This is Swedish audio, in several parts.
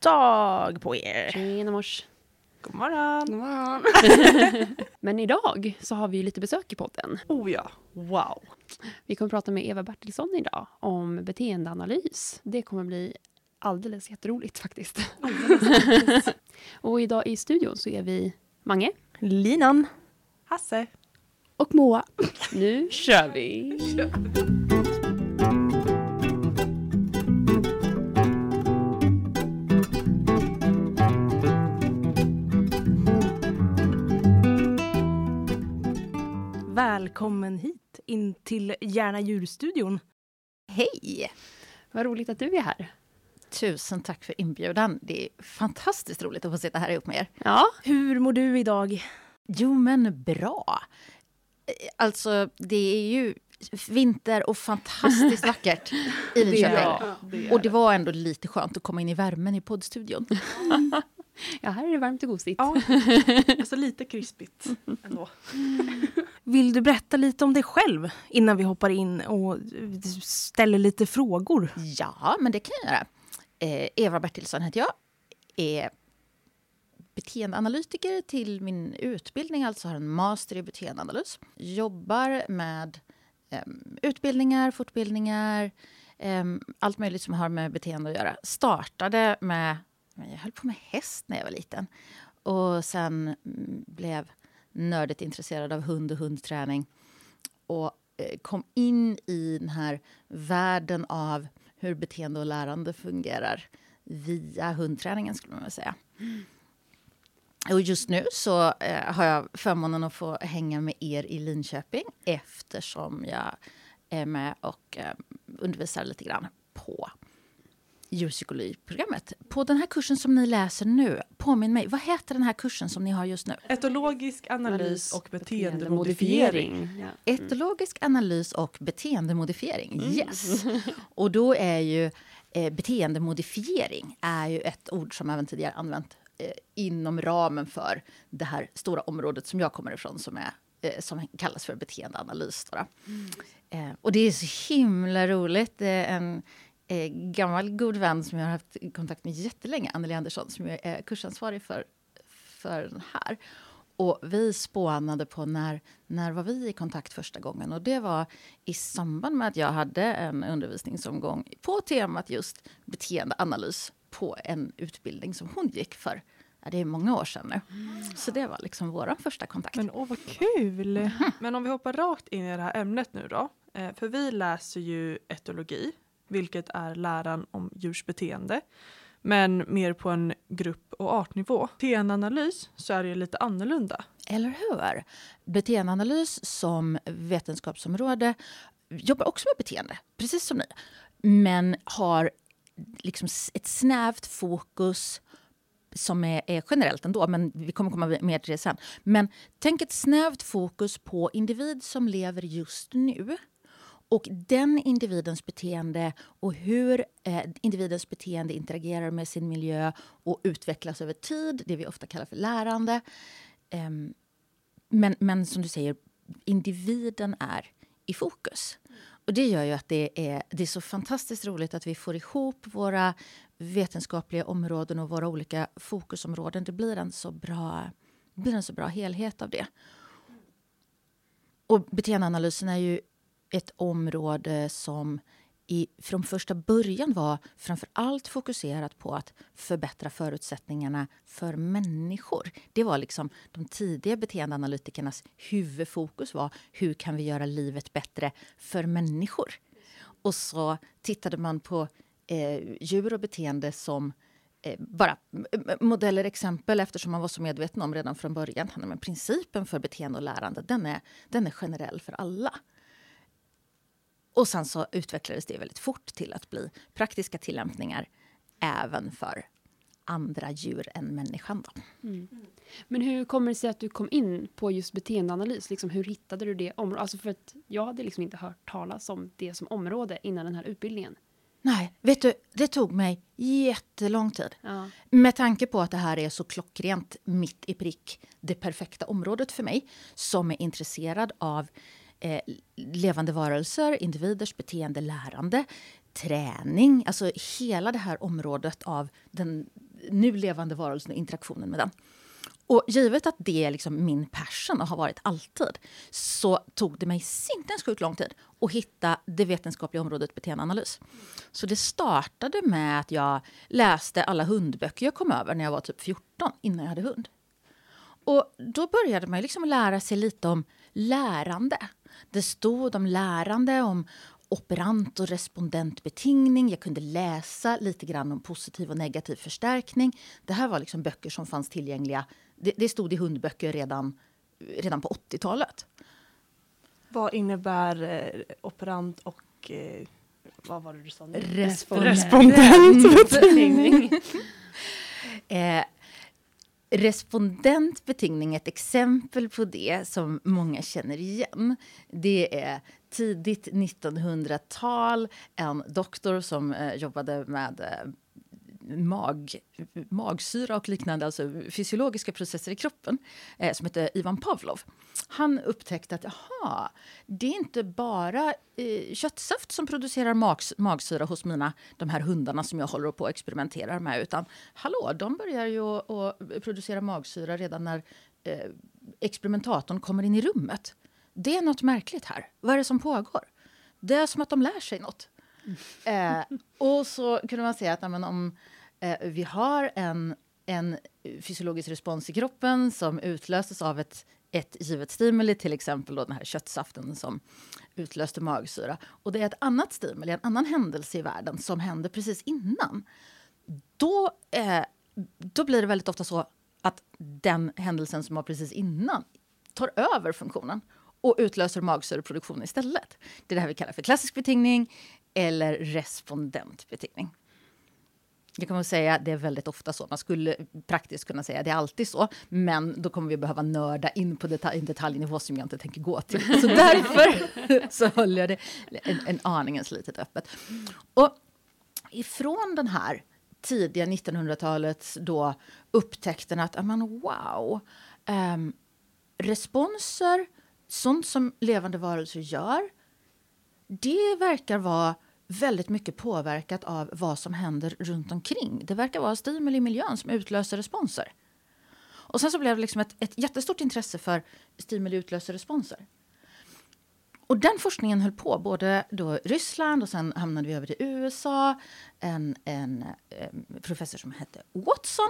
dag på er! Tjena mors. God morgon! God morgon. Men idag så har vi lite besök i podden. Oh ja, wow! Vi kommer prata med Eva Bertilsson idag om beteendeanalys. Det kommer bli alldeles jätteroligt faktiskt. och idag i studion så är vi Mange. Linan. Hasse. Och Moa. Nu kör vi! Välkommen hit in till Järna djurstudion. Hej! Vad roligt att du är här. Tusen tack för inbjudan. Det är fantastiskt roligt att få sitta här ihop med er. Ja, Hur mår du idag? Jo, men bra. Alltså, det är ju vinter och fantastiskt vackert i Linköping. Ja, Och det var ändå lite skönt att komma in i värmen i poddstudion. ja här är det varmt och gosigt. Ja, alltså lite krispigt ändå. Vill du berätta lite om dig själv innan vi hoppar in och ställer lite frågor? Ja, men det kan jag göra. Eh, Eva Bertilsson heter jag. Är beteendeanalytiker till min utbildning, alltså har en master i beteendeanalys. Jobbar med em, utbildningar, fortbildningar, em, allt möjligt som har med beteende att göra. Startade med, jag höll på med häst när jag var liten. Och sen mm, blev nördigt intresserad av hund och hundträning. Och eh, kom in i den här världen av hur beteende och lärande fungerar via hundträningen, skulle man väl säga. Och just nu så eh, har jag förmånen att få hänga med er i Linköping eftersom jag är med och eh, undervisar lite grann på djurpsykologiprogrammet. På den här kursen som ni läser nu, påminn mig, vad heter den här kursen som ni har just nu? Etologisk analys och beteendemodifiering. Ja. Etologisk analys och beteendemodifiering. Yes! Och då är ju eh, beteendemodifiering är ju ett ord som även tidigare använt eh, inom ramen för det här stora området som jag kommer ifrån som, är, eh, som kallas för beteendeanalys. Då. Eh, och det är så himla roligt. Det är en eh, gammal god vän som jag har haft kontakt med jättelänge, Anneli Andersson, som är kursansvarig för, för den här. Och vi spånade på när, när var vi i kontakt första gången. Och det var i samband med att jag hade en undervisningsomgång på temat just beteendeanalys på en utbildning som hon gick för. Det är många år sedan nu. Så det var liksom vår första kontakt. Men åh vad kul! Men om vi hoppar rakt in i det här ämnet nu då. Eh, För vi läser ju etologi, vilket är läran om djurs beteende. Men mer på en grupp och artnivå. Beteendeanalys så är det lite annorlunda. Eller hur? Beteendeanalys som vetenskapsområde jobbar också med beteende, precis som ni. Men har liksom ett snävt fokus som är, är generellt ändå, men vi kommer komma mer till det sen. Men tänk ett snävt fokus på individ som lever just nu och den individens beteende och hur eh, individens beteende interagerar med sin miljö och utvecklas över tid, det vi ofta kallar för lärande. Eh, men, men som du säger, individen är i fokus. Och det gör ju att det är, det är så fantastiskt roligt att vi får ihop våra vetenskapliga områden och våra olika fokusområden. Det blir en så bra, det blir en så bra helhet av det. Och beteendeanalysen är ju ett område som i, från första början var framför allt fokuserat på att förbättra förutsättningarna för människor. Det var liksom de tidiga beteendeanalytikernas huvudfokus var hur kan vi göra livet bättre för människor? Och så tittade man på eh, djur och beteende som eh, bara modeller, exempel eftersom man var så medveten om redan från början men principen för beteende och lärande den är, den är generell för alla. Och sen så utvecklades det väldigt fort till att bli praktiska tillämpningar även för andra djur än människan. Då. Men hur kommer det sig att du kom in på just beteendeanalys? Liksom, hur hittade du det området? Alltså för att jag hade liksom inte hört talas om det som område innan den här utbildningen. Nej, vet du, det tog mig jättelång tid. Ja. Med tanke på att det här är så klockrent mitt i prick det perfekta området för mig som är intresserad av eh, levande varelser, individers beteende, lärande, träning. Alltså hela det här området av den, nu levande varelsen och interaktionen med den. Och givet att det är liksom min passion och har varit alltid så tog det mig sinnessjukt lång tid att hitta det vetenskapliga området beteendeanalys. Så det startade med att jag läste alla hundböcker jag kom över när jag var typ 14, innan jag hade hund. Och då började man liksom lära sig lite om lärande. Det stod om lärande, om operant och respondentbetingning. Jag kunde läsa lite grann om positiv och negativ förstärkning. Det här var liksom böcker som fanns tillgängliga. Det, det stod i hundböcker redan, redan på 80-talet. Vad innebär eh, operant och eh, vad var det du sa nu? Respondent. Respondentbetingning. eh, respondentbetingning är ett exempel på det som många känner igen. Det är tidigt 1900-tal, en doktor som eh, jobbade med eh, mag, magsyra och liknande, alltså fysiologiska processer i kroppen, eh, som heter Ivan Pavlov. Han upptäckte att aha, det är inte bara eh, köttsaft som producerar mags, magsyra hos mina, de här hundarna som jag håller på och experimenterar med, utan hallå, de börjar ju att producera magsyra redan när eh, experimentatorn kommer in i rummet. Det är något märkligt här. Vad är det som pågår? Det är som att de lär sig något. Eh, och så kunde man säga att amen, om Eh, vi har en, en fysiologisk respons i kroppen som utlöses av ett, ett givet stimuli, till exempel då den här köttsaften som utlöste magsyra. Och det är ett annat stimuli, en annan händelse i världen som händer precis innan. Då, eh, då blir det väldigt ofta så att den händelsen som var precis innan tar över funktionen och utlöser magsyreproduktion istället. Det är det här vi kallar för klassisk betingning eller respondent betingning. Jag kommer att säga det är väldigt ofta så. Man skulle praktiskt kunna säga det är alltid så. Men då kommer vi behöva nörda in på detalj, en detaljnivå som jag inte tänker gå till. Så därför så håller jag det en, en aningens litet öppet. Och ifrån den här tidiga 1900-talets då upptäckten att amen, wow, um, responser, sånt som levande varelser gör, det verkar vara väldigt mycket påverkat av vad som händer runt omkring. Det verkar vara stimuli i miljön som utlöser responser. Och sen så blev det liksom ett, ett jättestort intresse för stimuli utlöser responser. Och den forskningen höll på, både då Ryssland och sen hamnade vi över till USA. En, en, en professor som hette Watson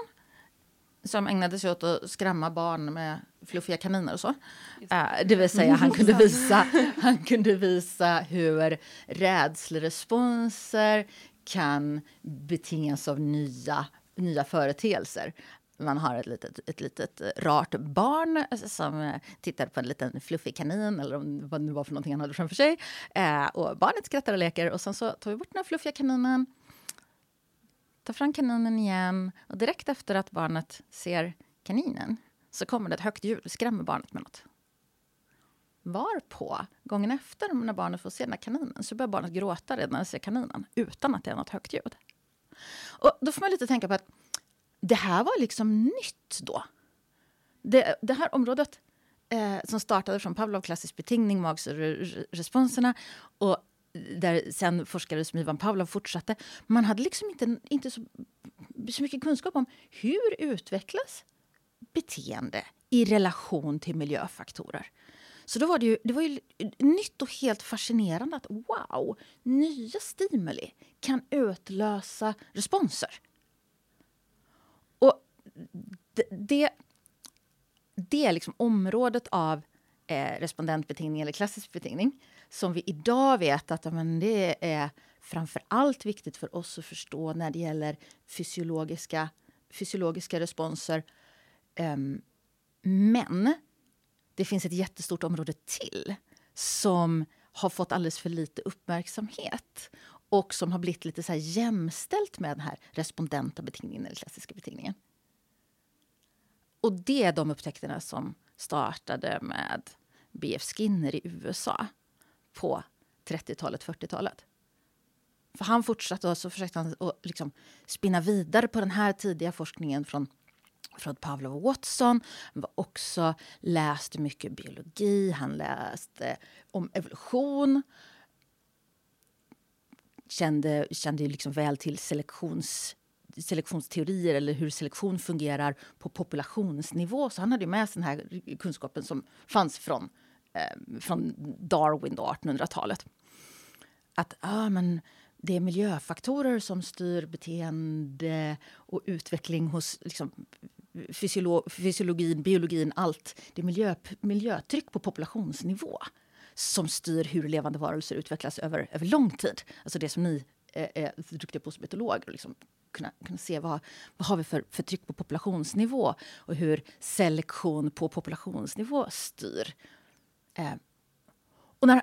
som ägnade sig åt att skrämma barn med fluffiga kaniner och så. Uh, det vill säga, han kunde visa, han kunde visa hur rädsleresponser kan betingas av nya, nya företeelser. Man har ett litet, ett litet rart barn som tittar på en liten fluffig kanin eller vad det var för någonting han hade framför sig. Och barnet skrattar och leker och sen så tar vi bort den fluffiga kaninen tar fram kaninen igen och direkt efter att barnet ser kaninen så kommer det ett högt ljud och skrämmer barnet med något. Varpå, gången efter när barnet får se den här kaninen så börjar barnet gråta redan när det ser kaninen utan att det är något högt ljud. Och då får man lite tänka på att det här var liksom nytt då. Det, det här området eh, som startade från Pavlov klassisk betingning, magresponserna och där sen forskare som Ivan Pavlov fortsatte. Man hade liksom inte, inte så, så mycket kunskap om hur utvecklas beteende i relation till miljöfaktorer. Så då var det, ju, det var ju nytt och helt fascinerande att wow, nya stimuli kan utlösa responser. Och det, det, det är liksom området av eh, respondentbetingning eller klassisk betingning som vi idag vet att men, det är framför allt viktigt för oss att förstå när det gäller fysiologiska, fysiologiska responser. Um, men det finns ett jättestort område till som har fått alldeles för lite uppmärksamhet och som har blivit lite så här jämställt med den här respondenta betingningen eller klassiska betingningen. Och det är de upptäckterna som startade med B.F. Skinner i USA på 30-talet, 40-talet. För han fortsatte och så försökte han att liksom spinna vidare på den här tidiga forskningen från från Pavlov och Watson. Han var också läste mycket biologi, han läste om evolution. Kände, kände liksom väl till selektions, selektionsteorier eller hur selektion fungerar på populationsnivå. Så han hade med sig den här kunskapen som fanns från, eh, från Darwin, 1800-talet. Att ah, men det är miljöfaktorer som styr beteende och utveckling hos liksom, fysiolo fysiologin, biologin, allt. Det är miljö, miljötryck på populationsnivå som styr hur levande varelser utvecklas över, över lång tid. Alltså det som ni är, duktiga postmetologer och. Liksom kunna, kunna se vad, vad har vi för, för tryck på populationsnivå och hur selektion på populationsnivå styr. Eh, och när,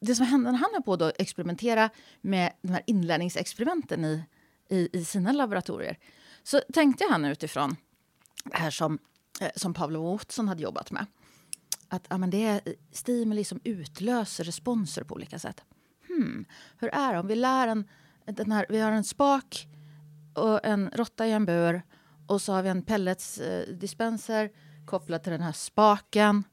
det som hände när han höll på att experimentera med de här inlärningsexperimenten i, i, i, sina laboratorier så tänkte han utifrån det här som, eh, som Pavlov och Watson hade jobbat med. Att ja, men det är stimuli som utlöser responser på olika sätt. Hmm, hur är det om vi lär en... Den här, vi har en spak och en råtta i en bur och så har vi en pelletsdispenser eh, kopplad till den här spaken.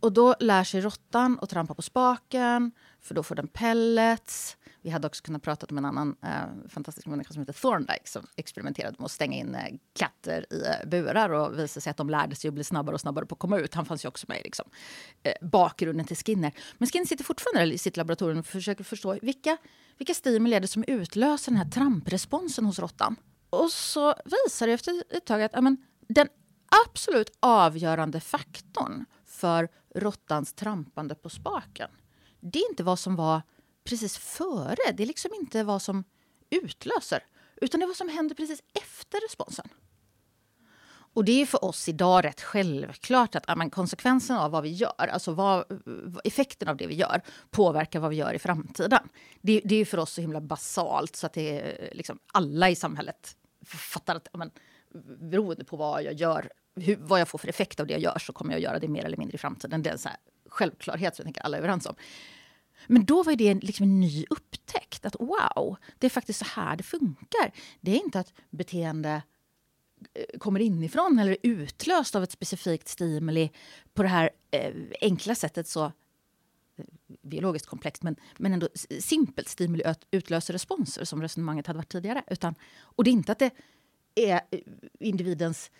Och då lär sig råttan att trampa på spaken, för då får den pellets. Vi hade också kunnat prata om en annan eh, fantastisk människa som heter Thorndike som experimenterade med att stänga in eh, katter i eh, burar och visade sig att de lärde sig att bli snabbare och snabbare på att komma ut. Han fanns ju också med i liksom, eh, bakgrunden till Skinner. Men Skinner sitter fortfarande i sitt laboratorium och försöker förstå vilka, vilka stimuli är det som utlöser den här trampresponsen hos råttan. Och så visar det efter ett tag att amen, den absolut avgörande faktorn för råttans trampande på spaken. Det är inte vad som var precis före. Det är liksom inte vad som utlöser. Utan det är vad som händer precis efter responsen. Och det är för oss idag rätt självklart att ja, konsekvensen av vad vi gör, alltså vad, effekten av det vi gör, påverkar vad vi gör i framtiden. Det, det är för oss så himla basalt så att det är liksom alla i samhället fattar att ja, men, beroende på vad jag gör hur, vad jag får för effekt av det jag gör så kommer jag göra det mer eller mindre i framtiden. Det är en så självklarhet som jag tänker alla är överens om. Men då var det liksom en ny upptäckt. Att wow, det är faktiskt så här det funkar. Det är inte att beteende eh, kommer inifrån eller är utlöst av ett specifikt stimuli på det här eh, enkla sättet så eh, biologiskt komplext, men, men ändå simpelt stimuli utlöser responser som resonemanget hade varit tidigare. Utan, och det är inte att det är eh, individens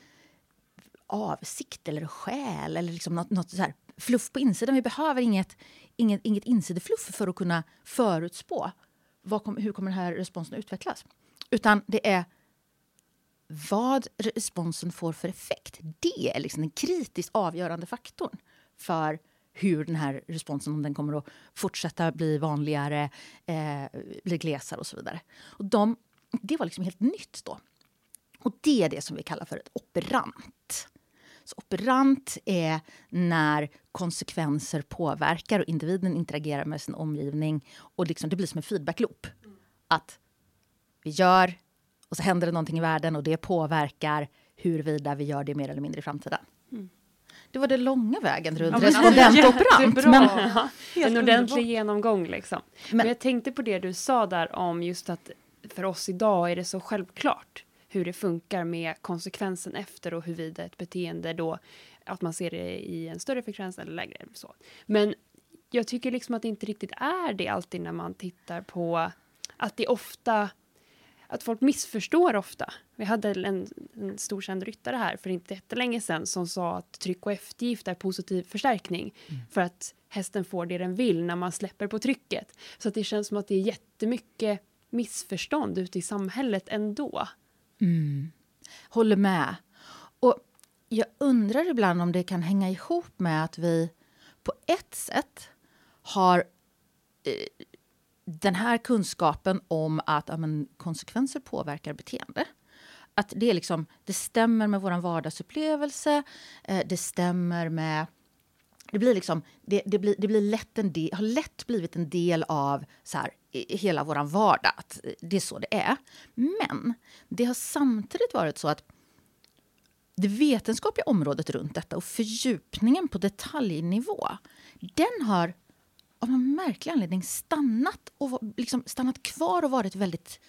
avsikt eller själ eller liksom något, något så här fluff på insidan. Vi behöver inget, inget, inget insidefluff för att kunna förutspå kom, hur kommer den här responsen att utvecklas. Utan det är vad responsen får för effekt. Det är liksom den kritiskt avgörande faktorn för hur den här responsen, om den kommer att fortsätta bli vanligare, eh, bli glesare och så vidare. Och de, det var liksom helt nytt då. Och det är det som vi kallar för ett operant. Så operant är när konsekvenser påverkar och individen interagerar med sin omgivning. Och liksom, det blir som en feedback-loop. Att vi gör, och så händer det någonting i världen och det påverkar huruvida vi gör det mer eller mindre i framtiden. Mm. Det var den långa vägen runt ja, respondent och operant. Men, ja, en ordentlig genomgång liksom. Men, men jag tänkte på det du sa där om just att för oss idag är det så självklart hur det funkar med konsekvensen efter och huruvida ett beteende då, att man ser det i en större frekvens eller lägre. Så. Men jag tycker liksom att det inte riktigt är det alltid när man tittar på att det ofta att folk missförstår ofta. Vi hade en, en stor känd ryttare här för inte jättelänge sedan som sa att tryck och eftergift är positiv förstärkning mm. för att hästen får det den vill när man släpper på trycket. Så att det känns som att det är jättemycket missförstånd ute i samhället ändå. Mm. Håller med. Och jag undrar ibland om det kan hänga ihop med att vi på ett sätt har eh, den här kunskapen om att ja, men, konsekvenser påverkar beteende. Att det, är liksom, det stämmer med vår vardagsupplevelse, eh, det stämmer med det blir, liksom, det, det, blir, det blir lätt en del, har lätt blivit en del av så här, hela vår vardag. Att det är så det är. Men det har samtidigt varit så att det vetenskapliga området runt detta och fördjupningen på detaljnivå den har av en märklig anledning stannat, och liksom stannat kvar och varit väldigt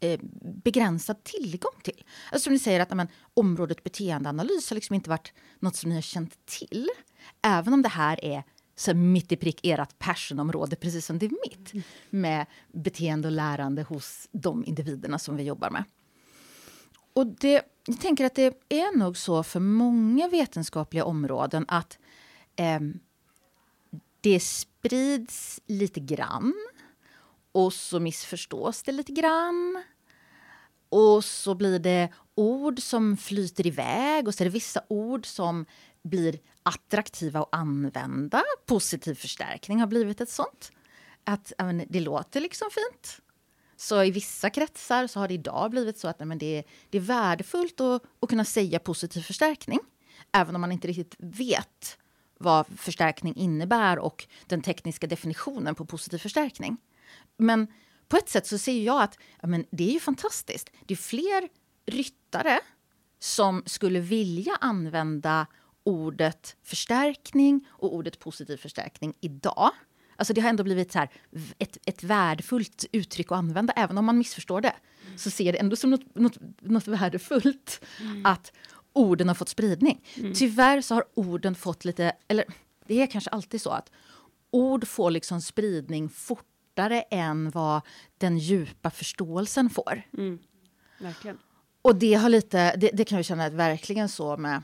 eh, begränsad tillgång till. Alltså som ni säger, att amen, området beteendeanalys har liksom inte varit något som ni har känt till. Även om det här är så mitt i prick ert passionområde, precis som det är mitt. Mm. Med beteende och lärande hos de individerna som vi jobbar med. och det, jag tänker att det är nog så för många vetenskapliga områden att eh, det sprids lite grann och så missförstås det lite grann. Och så blir det ord som flyter iväg och så är det vissa ord som blir attraktiva att använda. Positiv förstärkning har blivit ett sånt. Att men, det låter liksom fint. Så i vissa kretsar så har det idag blivit så att men, det, är, det är värdefullt att, att kunna säga positiv förstärkning. Även om man inte riktigt vet vad förstärkning innebär och den tekniska definitionen på positiv förstärkning. Men på ett sätt så ser jag att ja, men det är ju fantastiskt. Det är fler ryttare som skulle vilja använda ordet förstärkning och ordet positiv förstärkning idag. Alltså det har ändå blivit så här, ett, ett värdefullt uttryck att använda. Även om man missförstår det mm. så ser det ändå som något, något, något värdefullt mm. att orden har fått spridning. Mm. Tyvärr så har orden fått lite... Eller det är kanske alltid så att ord får liksom spridning fortare än vad den djupa förståelsen får. Mm. Verkligen. Och det, har lite, det, det kan vi känna att verkligen så med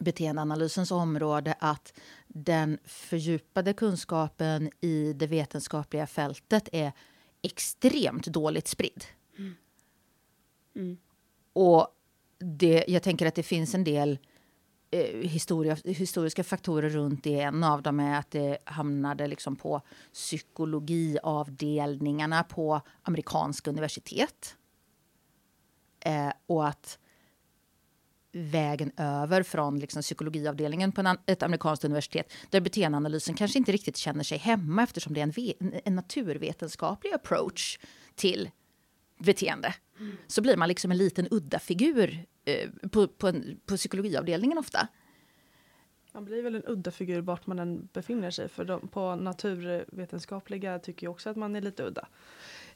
beteendeanalysens område att den fördjupade kunskapen i det vetenskapliga fältet är extremt dåligt spridd. Mm. Mm. Och det, jag tänker att det finns en del eh, historia, historiska faktorer runt det. En av dem är att det hamnade liksom på psykologiavdelningarna på amerikanska universitet. Eh, och att vägen över från liksom psykologiavdelningen på en, ett amerikanskt universitet där beteendeanalysen kanske inte riktigt känner sig hemma eftersom det är en, en naturvetenskaplig approach till beteende. Mm. Så blir man liksom en liten udda figur eh, på, på, en, på psykologiavdelningen ofta. Man blir väl en udda figur vart man än befinner sig för de, på naturvetenskapliga tycker jag också att man är lite udda.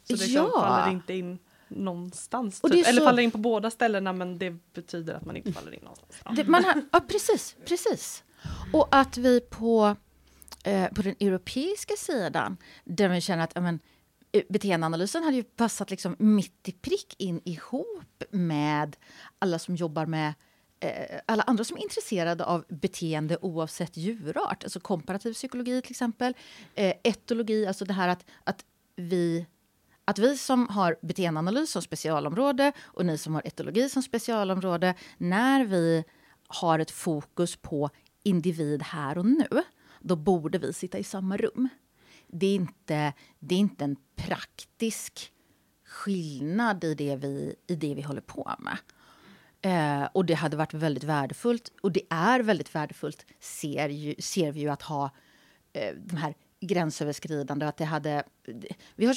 Så det ja. faller inte in någonstans. Typ. Så... Eller faller in på båda ställena men det betyder att man inte faller in någonstans. Ja. Det, man har, ja, precis, precis. Och att vi på, eh, på den europeiska sidan, där vi känner att ja, men, eh, beteendeanalysen hade ju passat liksom mitt i prick in ihop med alla som jobbar med eh, alla andra som är intresserade av beteende oavsett djurart. Alltså komparativ psykologi till exempel. Eh, etologi, alltså det här att, att vi att vi som har beteendeanalys som specialområde och ni som har etologi som specialområde, när vi har ett fokus på individ här och nu, då borde vi sitta i samma rum. Det är inte, det är inte en praktisk skillnad i det vi, i det vi håller på med. Eh, och det hade varit väldigt värdefullt, och det är väldigt värdefullt, ser, ju, ser vi ju att ha eh, de här gränsöverskridande, att det hade... Vi har,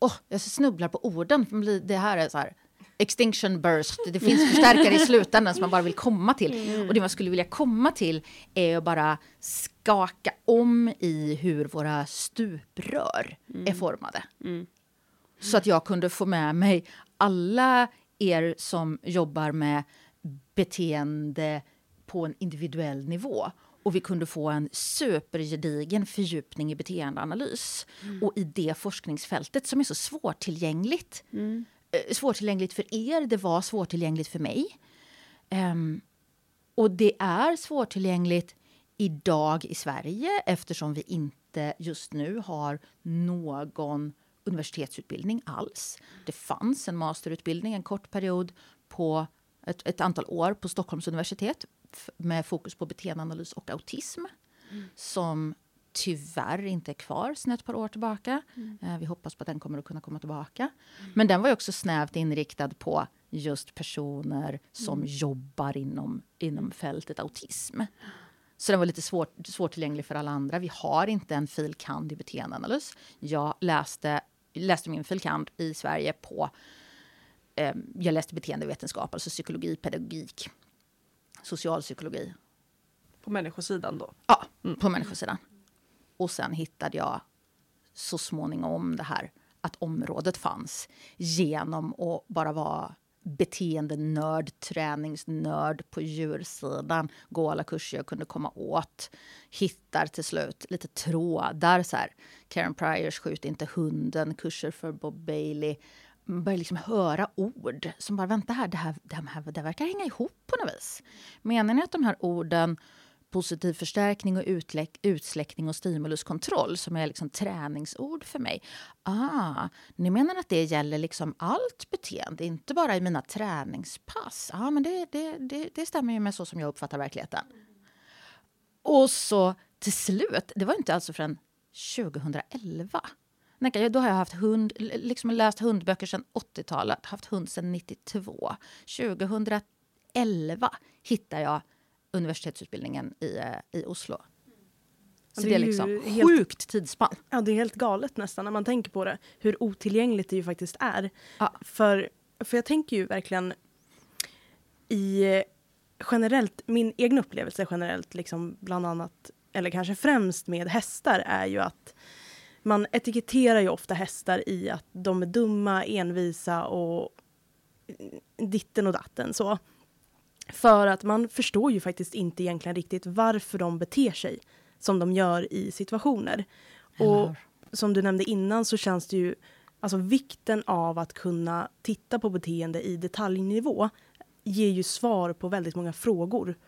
oh, jag snubblar på orden. Det här är så här, extinction burst. Det finns förstärkare i slutändan som man bara vill komma till. Mm. Och det man skulle vilja komma till är att bara skaka om i hur våra stuprör mm. är formade. Mm. Så att jag kunde få med mig alla er som jobbar med beteende på en individuell nivå och vi kunde få en supergedigen fördjupning i beteendeanalys. Mm. Och i det forskningsfältet som är så svårtillgängligt. Mm. Eh, svårtillgängligt för er, det var svårtillgängligt för mig. Um, och det är svårtillgängligt idag i Sverige eftersom vi inte just nu har någon universitetsutbildning alls. Det fanns en masterutbildning en kort period på ett, ett antal år på Stockholms universitet med fokus på beteendeanalys och autism. Mm. Som tyvärr inte är kvar sedan ett par år tillbaka. Mm. Eh, vi hoppas på att den kommer att kunna komma tillbaka. Mm. Men den var också snävt inriktad på just personer som mm. jobbar inom, inom fältet autism. Så den var lite svår, svårtillgänglig för alla andra. Vi har inte en filkand i beteendeanalys. Jag läste, läste min filkand i Sverige på... Eh, jag läste beteendevetenskap, alltså psykologi, pedagogik socialpsykologi. På människosidan då? Ja, mm. på människosidan. Och sen hittade jag så småningom det här att området fanns genom att bara vara beteendenörd, träningsnörd på djursidan. Gå alla kurser jag kunde komma åt. Hittar till slut lite trådar. Så här. Karen Pryors Skjut inte hunden, kurser för Bob Bailey börjar liksom höra ord som bara, vänta här, det här, det här, det här verkar hänga ihop på något vis. Menar ni att de här orden positiv förstärkning och utläck, utsläckning och stimuluskontroll som är liksom träningsord för mig. Ah, ni menar att det gäller liksom allt beteende, inte bara i mina träningspass? Ja, ah, men det, det, det, det stämmer ju med så som jag uppfattar verkligheten. Och så till slut, det var inte alltså förrän 2011 då har jag haft hund, liksom läst hundböcker sedan 80-talet, haft hund sedan 92. 2011 hittade jag universitetsutbildningen i, eh, i Oslo. Så det är, det är liksom helt, sjukt tidsspann. Ja, det är helt galet nästan när man tänker på det. Hur otillgängligt det ju faktiskt är. Ja. För, för jag tänker ju verkligen i generellt, min egen upplevelse generellt, liksom bland annat, eller kanske främst med hästar, är ju att man etiketterar ju ofta hästar i att de är dumma, envisa och ditten och datten. Så. För att man förstår ju faktiskt inte egentligen riktigt varför de beter sig som de gör i situationer. Och som du nämnde innan så känns det ju, alltså vikten av att kunna titta på beteende i detaljnivå ger ju svar på väldigt många frågor.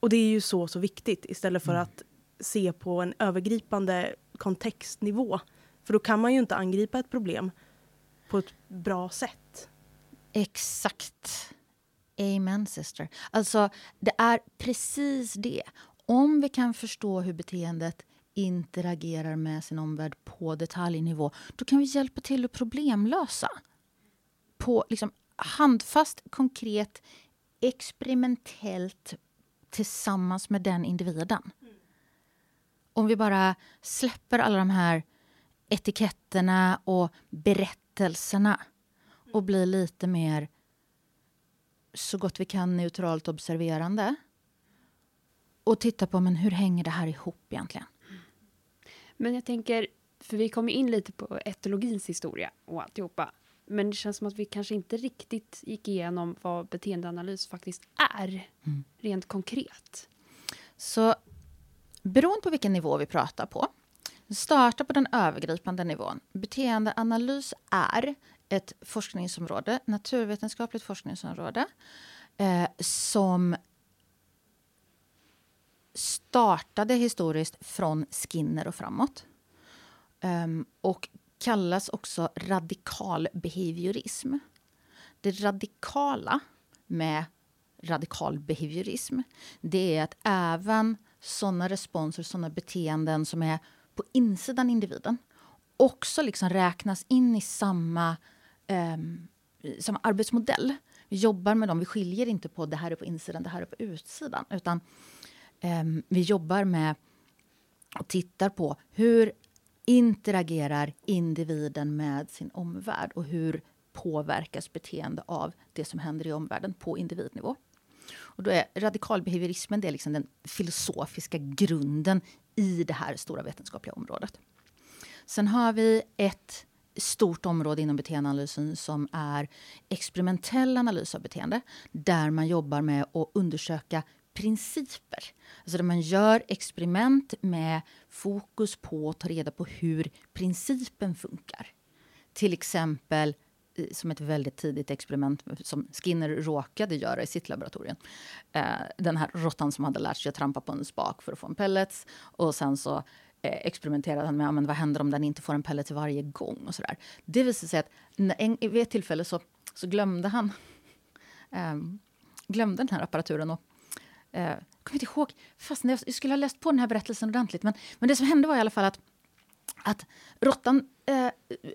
Och det är ju så, så viktigt istället för mm. att se på en övergripande kontextnivå. För då kan man ju inte angripa ett problem på ett bra sätt. Exakt. Amen sister. Alltså, det är precis det. Om vi kan förstå hur beteendet interagerar med sin omvärld på detaljnivå, då kan vi hjälpa till att problemlösa. På liksom handfast, konkret, experimentellt tillsammans med den individen. Om vi bara släpper alla de här etiketterna och berättelserna och blir lite mer så gott vi kan neutralt observerande och titta på men hur hänger det här ihop egentligen. Men jag tänker, för vi kom in lite på etologins historia och alltihopa. Men det känns som att vi kanske inte riktigt gick igenom vad beteendeanalys faktiskt är, mm. rent konkret. Så beroende på vilken nivå vi pratar på, starta på den övergripande nivån. Beteendeanalys är ett forskningsområde, naturvetenskapligt forskningsområde eh, som startade historiskt från Skinner och framåt. Um, och kallas också radikal behaviorism. Det radikala med radikal behaviorism det är att även såna responser, såna beteenden som är på insidan individen också liksom räknas in i samma eh, samma arbetsmodell. Vi jobbar med dem, vi skiljer inte på det här är på insidan, det här är på utsidan. Utan eh, vi jobbar med och tittar på hur interagerar individen med sin omvärld och hur påverkas beteende av det som händer i omvärlden på individnivå. Och då är radikalbehaviorismen det är liksom den filosofiska grunden i det här stora vetenskapliga området. Sen har vi ett stort område inom beteendeanalysen som är experimentell analys av beteende där man jobbar med att undersöka principer. Alltså där man gör experiment med fokus på att ta reda på hur principen funkar. Till exempel som ett väldigt tidigt experiment som Skinner råkade göra i sitt laboratorium. Eh, den här råttan som hade lärt sig att trampa på en spak för att få en pellets. Och sen så Eh, experimenterade han med men vad händer om den inte får en pellet varje gång. och så där. Det visade sig att en, vid ett tillfälle så, så glömde han eh, glömde den här apparaturen. Och, eh, jag kommer inte ihåg, fast jag skulle ha läst på den här berättelsen ordentligt. Men, men det som hände var i alla fall att, att råttan, eh,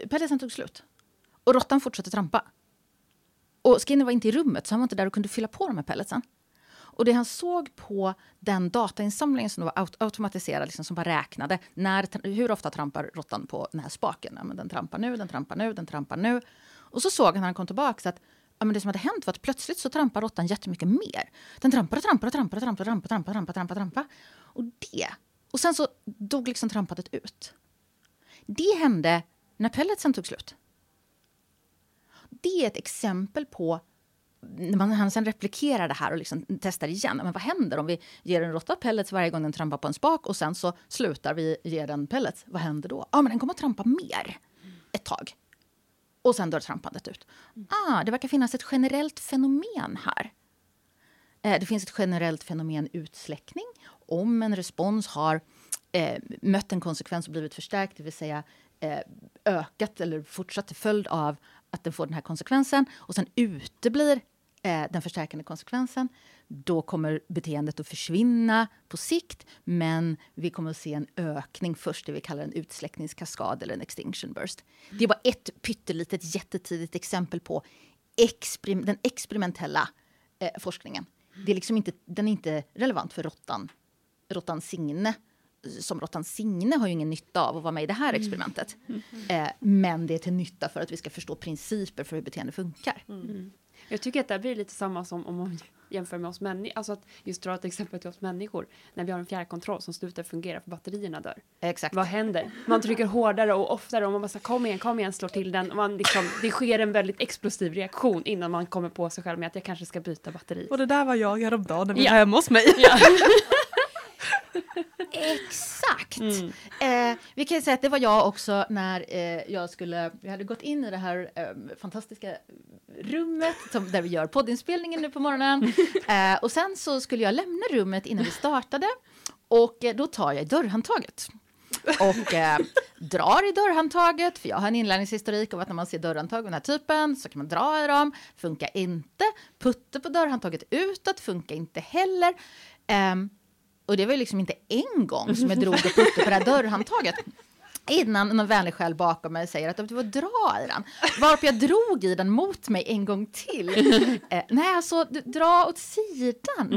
pelletsen tog slut. Och råttan fortsatte trampa. Och Skinner var inte i rummet, så han var inte där och kunde fylla på de här pelletsen. Och det han såg på den datainsamlingen som var automatiserad, liksom, som bara räknade när, hur ofta trampar råttan på den här spaken. Ja, men den trampar nu, den trampar nu, den trampar nu. Och så såg han när han kom tillbaka att ja, men det som hade hänt var att plötsligt så trampar råttan jättemycket mer. Den trampar och trampar och trampar och trampar och trampar, trampar, trampar, trampar, trampar. Och det. Och sen så dog liksom trampandet ut. Det hände när pelletsen tog slut. Det är ett exempel på när man, sen replikerar det här och liksom testar igen. Men vad händer om vi ger en råtta pellets varje gång den trampar på en spak och sen så slutar vi ge den pellets? Vad händer då? Ja, men den kommer att trampa mer ett tag. Och sen dör trampandet ut. Ah, det verkar finnas ett generellt fenomen här. Eh, det finns ett generellt fenomen utsläckning. Om en respons har eh, mött en konsekvens och blivit förstärkt, det vill säga eh, ökat eller fortsatt till följd av att den får den här konsekvensen och sen uteblir eh, den förstärkande konsekvensen, då kommer beteendet att försvinna på sikt men vi kommer att se en ökning först, det vi kallar en utsläckningskaskad eller en extinction burst. Det är bara ett pyttelitet jättetidigt exempel på experim den experimentella eh, forskningen. Det är liksom inte, den är inte relevant för råttan, råttan Signe som råttan Signe har ju ingen nytta av att vara med i det här mm. experimentet. Mm. Eh, men det är till nytta för att vi ska förstå principer för hur beteende funkar. Mm. Jag tycker att det blir lite samma som om man jämför med oss människor. Alltså att just dra ett exempel till oss människor. När vi har en fjärrkontroll som slutar fungera för batterierna dör. Exakt. Vad händer? Man trycker hårdare och oftare och man bara så, kom igen, kom igen, slår till den. Man liksom, det sker en väldigt explosiv reaktion innan man kommer på sig själv med att jag kanske ska byta batteri. Och det där var jag häromdagen när vi ja. var hemma hos mig. Ja. Exakt! Mm. Eh, vi kan säga att det var jag också när eh, jag skulle, vi hade gått in i det här eh, fantastiska rummet som, där vi gör poddinspelningen nu på morgonen. Eh, och sen så skulle jag lämna rummet innan vi startade och eh, då tar jag dörrhandtaget och eh, drar i dörrhandtaget, för jag har en inlärningshistorik av att när man ser dörrhandtag av den här typen så kan man dra i dem, funkar inte. Putte på dörrhandtaget utåt funkar inte heller. Um, och det var liksom inte en gång som jag drog och putte på det här dörrhandtaget. Innan någon vänlig själ bakom mig säger att du var dra i den. Varpå jag drog i den mot mig en gång till. Eh, nej, alltså dra åt sidan.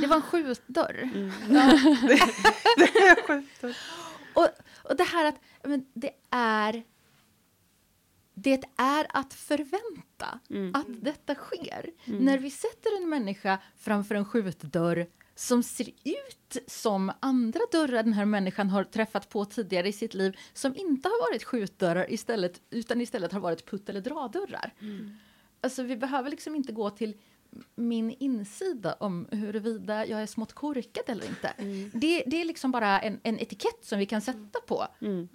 Det var en skjutdörr. Mm. Ja. det, det är skjutdörr. Och, och det här att men, det är det är att förvänta mm. att detta sker. Mm. När vi sätter en människa framför en skjutdörr som ser ut som andra dörrar den här människan har träffat på tidigare i sitt liv som inte har varit skjutdörrar istället, utan istället har varit putt eller dradörrar. Mm. Alltså vi behöver liksom inte gå till min insida om huruvida jag är smått korkad eller inte. Mm. Det, det, är liksom bara en, en, etikett som vi kan sätta på. Mm.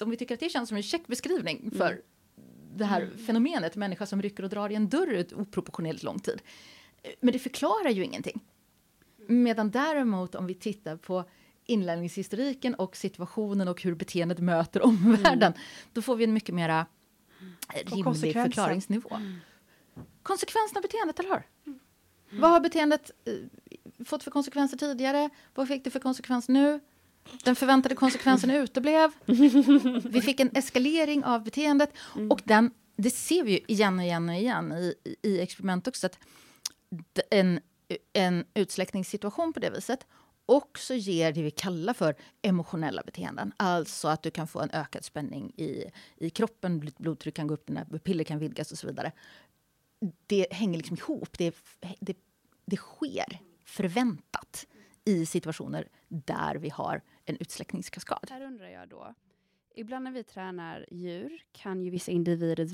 Om vi tycker att det känns som en checkbeskrivning mm. för det här mm. fenomenet människa som rycker och drar i en dörr ut oproportionerligt lång tid. Men det förklarar ju ingenting. Medan däremot om vi tittar på inlärningshistoriken och situationen och hur beteendet möter omvärlden, mm. då får vi en mycket mera rimlig förklaringsnivå. Mm. Konsekvenserna av beteendet, eller hur? Mm. Vad har beteendet eh, fått för konsekvenser tidigare? Vad fick det för konsekvens nu? Den förväntade konsekvensen uteblev. Vi fick en eskalering av beteendet. Mm. Och den, det ser vi ju igen och igen och igen i, i experiment också. Att en en utsläckningssituation på det viset också ger det vi kallar för emotionella beteenden. Alltså att du kan få en ökad spänning i, i kroppen, blodtryck kan gå upp, dina piller kan vidgas och så vidare. Det hänger liksom ihop. Det, det, det sker förväntat i situationer där vi har en utsläckningskaskad. Här undrar jag då, ibland när vi tränar djur kan ju vissa individer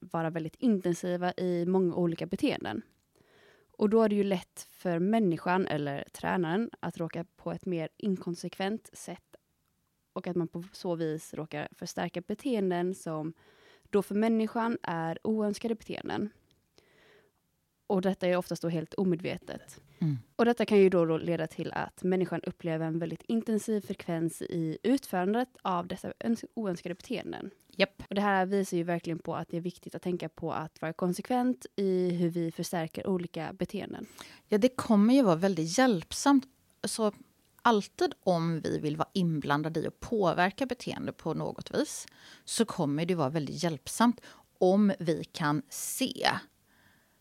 vara väldigt intensiva i många olika beteenden. Och då är det ju lätt för människan, eller tränaren, att råka på ett mer inkonsekvent sätt och att man på så vis råkar förstärka beteenden som då för människan är oönskade beteenden. Och detta är oftast då helt omedvetet. Mm. Och detta kan ju då, då leda till att människan upplever en väldigt intensiv frekvens i utförandet av dessa oönskade beteenden. Yep. Och det här visar ju verkligen på att det är viktigt att tänka på att vara konsekvent i hur vi förstärker olika beteenden. Ja, det kommer ju vara väldigt hjälpsamt. Så alltid om vi vill vara inblandade i och påverka beteende på något vis så kommer det vara väldigt hjälpsamt om vi kan se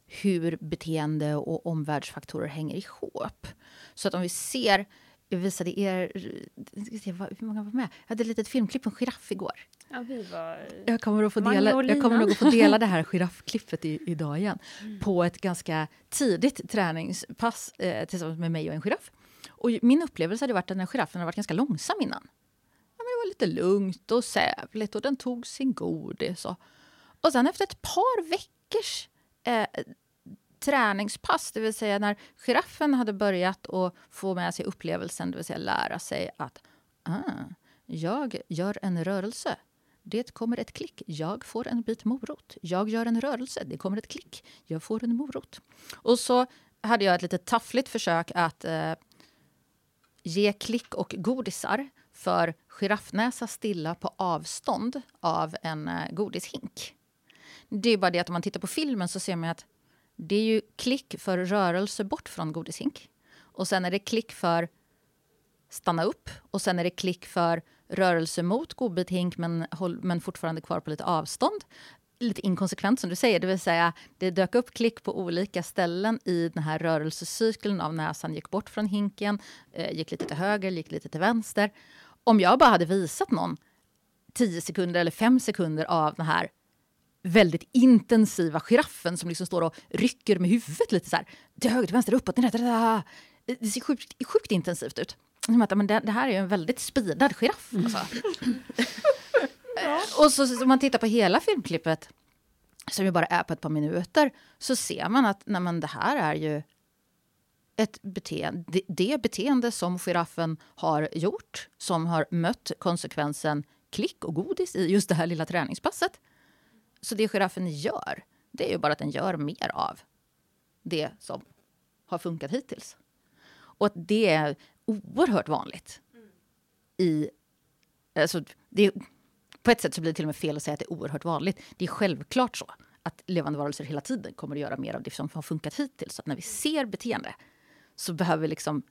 hur beteende och omvärldsfaktorer hänger ihop. Så att om vi ser jag visade er... Hur många var med? Jag hade ett litet filmklipp på en giraff igår. Ja, var... jag, kommer att få dela, jag kommer nog att få dela det här giraffklippet i, idag igen. Mm. På ett ganska tidigt träningspass eh, tillsammans med mig och en giraff. Och min upplevelse hade varit att den giraffen hade varit ganska långsam innan. Ja, men det var lite lugnt och sävligt och den tog sin godis. Och, och sen efter ett par veckors eh, träningspass, det vill säga när giraffen hade börjat att få med sig upplevelsen, det vill säga lära sig att ah, jag gör en rörelse det kommer ett klick. Jag får en bit morot. Jag gör en rörelse. Det kommer ett klick. Jag får en morot. Och så hade jag ett lite taffligt försök att eh, ge klick och godisar för giraffnäsa stilla på avstånd av en eh, godishink. Det är bara det att om man tittar på filmen så ser man att det är ju klick för rörelse bort från godishink. Och sen är det klick för stanna upp och sen är det klick för rörelse mot godbithink men, men fortfarande kvar på lite avstånd. Lite inkonsekvent som du säger, det vill säga det dök upp klick på olika ställen i den här rörelsecykeln av näsan gick bort från hinken, eh, gick lite till höger, gick lite till vänster. Om jag bara hade visat någon 10 sekunder eller 5 sekunder av den här väldigt intensiva giraffen som liksom står och rycker med huvudet lite så här. Till höger, till vänster, uppåt, ner, Det ser sjukt, sjukt intensivt ut. Som att, men det, det här är en väldigt speedad giraff. Alltså. ja. Och så, om man tittar på hela filmklippet, som ju bara är på ett par minuter, så ser man att nej, men det här är ju ett beteende, det, det beteende som giraffen har gjort, som har mött konsekvensen klick och godis i just det här lilla träningspasset. Så det giraffen gör, det är ju bara att den gör mer av det som har funkat hittills. Och att det är oerhört vanligt i... Alltså, det, på ett sätt så blir det till och med fel att säga att det är oerhört vanligt. Det är självklart så att levande varelser hela tiden kommer att göra mer av det som har funkat hittills. Så att när vi ser beteende så behöver vi liksom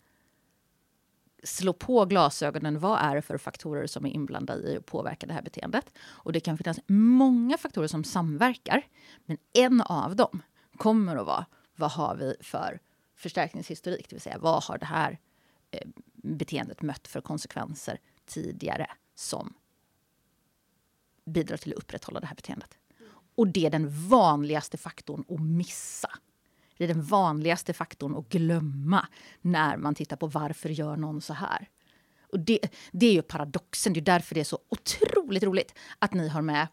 slå på glasögonen. Vad är det för faktorer som är inblandade i att påverka det här beteendet? Och det kan finnas många faktorer som samverkar. Men en av dem kommer att vara vad har vi för förstärkningshistorik? Det vill säga vad har det här Eh, beteendet mött för konsekvenser tidigare som bidrar till att upprätthålla det här beteendet. Och det är den vanligaste faktorn att missa det är den vanligaste faktorn att glömma när man tittar på varför gör någon så här. Och det, det är ju paradoxen, det är därför det är så otroligt roligt att ni har med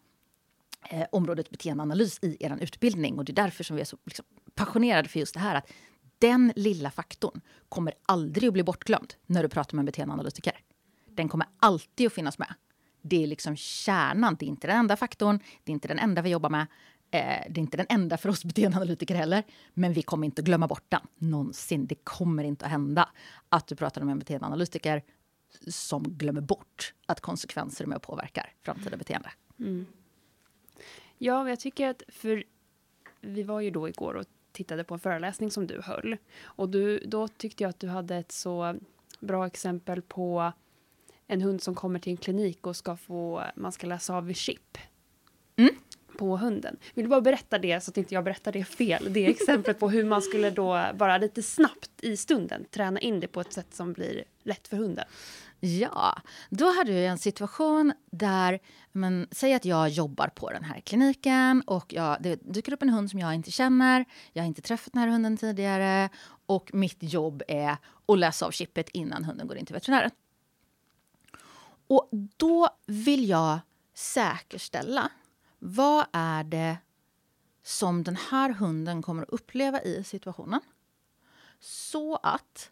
eh, området beteendeanalys i er utbildning. Och det är därför som vi är så liksom, passionerade för just det här. Att den lilla faktorn kommer aldrig att bli bortglömd när du pratar med en beteendeanalytiker. Den kommer alltid att finnas med. Det är liksom kärnan, det är inte den enda faktorn, det är inte den enda vi jobbar med. Eh, det är inte den enda för oss beteendeanalytiker heller, men vi kommer inte att glömma bort den någonsin. Det kommer inte att hända att du pratar med en beteendeanalytiker som glömmer bort att konsekvenser är med och påverkar framtida beteende. Mm. Ja, jag tycker att för vi var ju då igår och tittade på en föreläsning som du höll och du, då tyckte jag att du hade ett så bra exempel på en hund som kommer till en klinik och ska få, man ska läsa av vid chip. Mm på hunden. Vill du bara berätta det så att inte jag berättar det fel? Det är exemplet på hur man skulle då bara lite snabbt i stunden träna in det på ett sätt som blir lätt för hunden. Ja, då hade jag en situation där, men, säg att jag jobbar på den här kliniken och jag, det dyker upp en hund som jag inte känner. Jag har inte träffat den här hunden tidigare och mitt jobb är att läsa av chippet innan hunden går in till veterinären. Och då vill jag säkerställa vad är det som den här hunden kommer att uppleva i situationen? Så att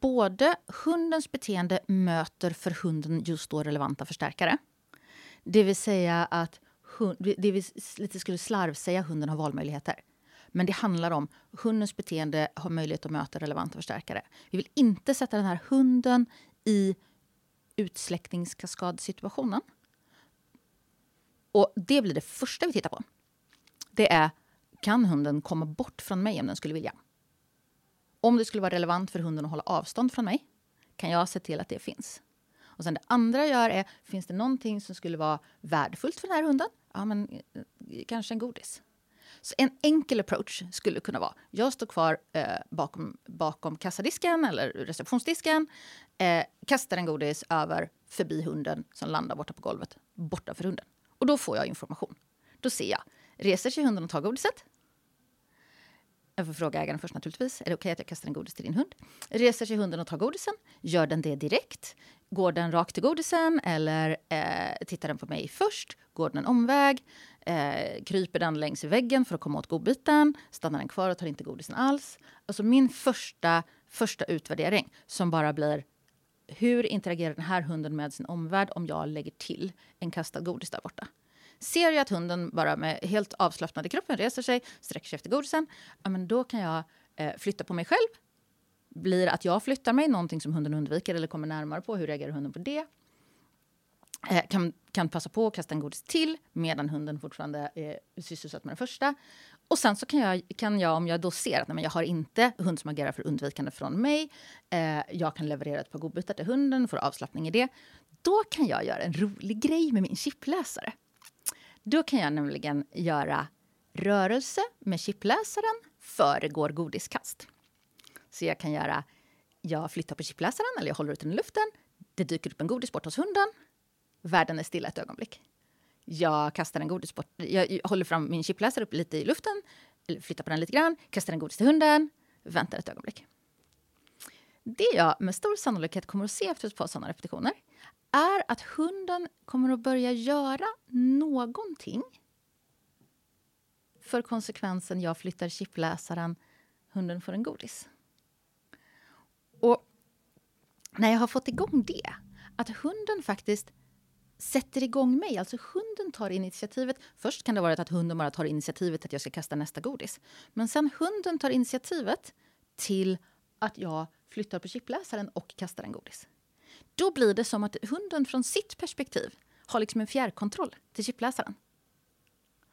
både hundens beteende möter för hunden just då relevanta förstärkare. Det vill säga att hund, det vi lite skulle slarvsäga hunden har valmöjligheter. Men det handlar om hundens beteende har möjlighet att möta relevanta förstärkare. Vi vill inte sätta den här hunden i utsläckningskaskadsituationen. Och det blir det första vi tittar på. Det är, kan hunden komma bort från mig om den skulle vilja? Om det skulle vara relevant för hunden att hålla avstånd från mig, kan jag se till att det finns. Och sen det andra jag gör är, finns det någonting som skulle vara värdefullt för den här hunden? Ja, men eh, kanske en godis. Så en enkel approach skulle kunna vara, jag står kvar eh, bakom, bakom kassadisken eller receptionsdisken, eh, kastar en godis över förbi hunden som landar borta på golvet, borta för hunden. Och då får jag information. Då ser jag, reser sig hunden och tar godiset? Jag får fråga ägaren först naturligtvis. Är det okej okay att jag kastar en godis till din hund? Reser sig hunden och tar godisen? Gör den det direkt? Går den rakt till godisen eller eh, tittar den på mig först? Går den en omväg? Eh, kryper den längs väggen för att komma åt godbiten? Stannar den kvar och tar inte godisen alls? Alltså min första, första utvärdering som bara blir hur interagerar den här hunden med sin omvärld om jag lägger till en kastad godis där borta? Ser jag att hunden bara med helt avslappnad i kroppen reser sig, sträcker sig efter godisen, ja, men då kan jag eh, flytta på mig själv. Blir att jag flyttar mig, någonting som hunden undviker eller kommer närmare på, hur reagerar hunden på det? Eh, kan, kan passa på att kasta en godis till medan hunden fortfarande är sysselsatt med den första. Och sen så kan jag, kan jag om jag då ser att nej, men jag har inte hund som agerar för undvikande från mig, eh, jag kan leverera ett par godbitar till hunden, får avslappning i det. Då kan jag göra en rolig grej med min chipläsare. Då kan jag nämligen göra rörelse med chipläsaren föregår godiskast. Så jag kan göra, jag flyttar på chipläsaren eller jag håller ut den i luften. Det dyker upp en godisbord hos hunden. Världen är stilla ett ögonblick. Jag kastar en godisbord, jag håller fram min chipläsare upp lite i luften, flyttar på den lite grann, kastar en godis till hunden, väntar ett ögonblick. Det jag med stor sannolikhet kommer att se efter ett par sådana repetitioner är att hunden kommer att börja göra någonting för konsekvensen jag flyttar chipläsaren, hunden får en godis. Och när jag har fått igång det, att hunden faktiskt sätter igång mig. Alltså hunden tar initiativet. Först kan det vara att hunden bara tar initiativet att jag ska kasta nästa godis. Men sen hunden tar initiativet till att jag flyttar på chipläsaren och kastar en godis. Då blir det som att hunden från sitt perspektiv har liksom en fjärrkontroll till chipläsaren.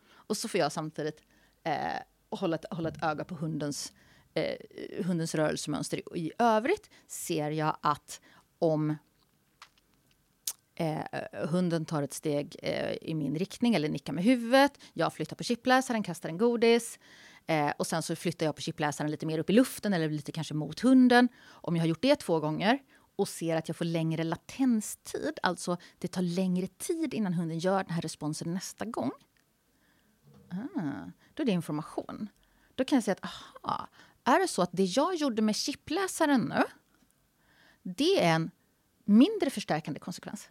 Och så får jag samtidigt eh, hålla, ett, hålla ett öga på hundens, eh, hundens rörelsemönster. I övrigt ser jag att om eh, hunden tar ett steg eh, i min riktning eller nickar med huvudet, jag flyttar på chipläsaren, kastar en godis eh, och sen så flyttar jag på chipläsaren lite mer upp i luften eller lite kanske mot hunden. Om jag har gjort det två gånger och ser att jag får längre latenstid, alltså det tar längre tid innan hunden gör den här responsen nästa gång. Ah, då är det information. Då kan jag säga att aha, är det så att det jag gjorde med chipläsaren nu, det är en mindre förstärkande konsekvens.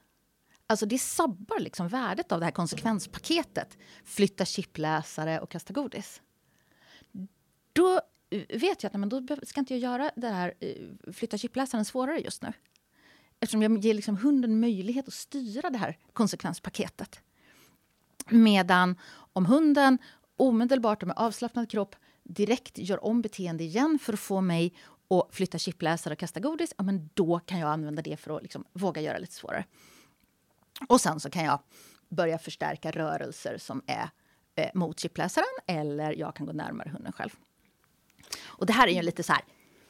Alltså det sabbar liksom värdet av det här konsekvenspaketet. Flytta chipläsare och kasta godis. Då vet jag att nej, men då ska inte jag göra det här, eh, flytta chipläsaren svårare just nu. Eftersom jag ger liksom hunden möjlighet att styra det här konsekvenspaketet. Medan om hunden omedelbart och med avslappnad kropp direkt gör om beteende igen för att få mig att flytta chipläsare och kasta godis, ja, men då kan jag använda det för att liksom våga göra lite svårare. Och sen så kan jag börja förstärka rörelser som är eh, mot chipläsaren eller jag kan gå närmare hunden själv. Och det här är ju lite så här,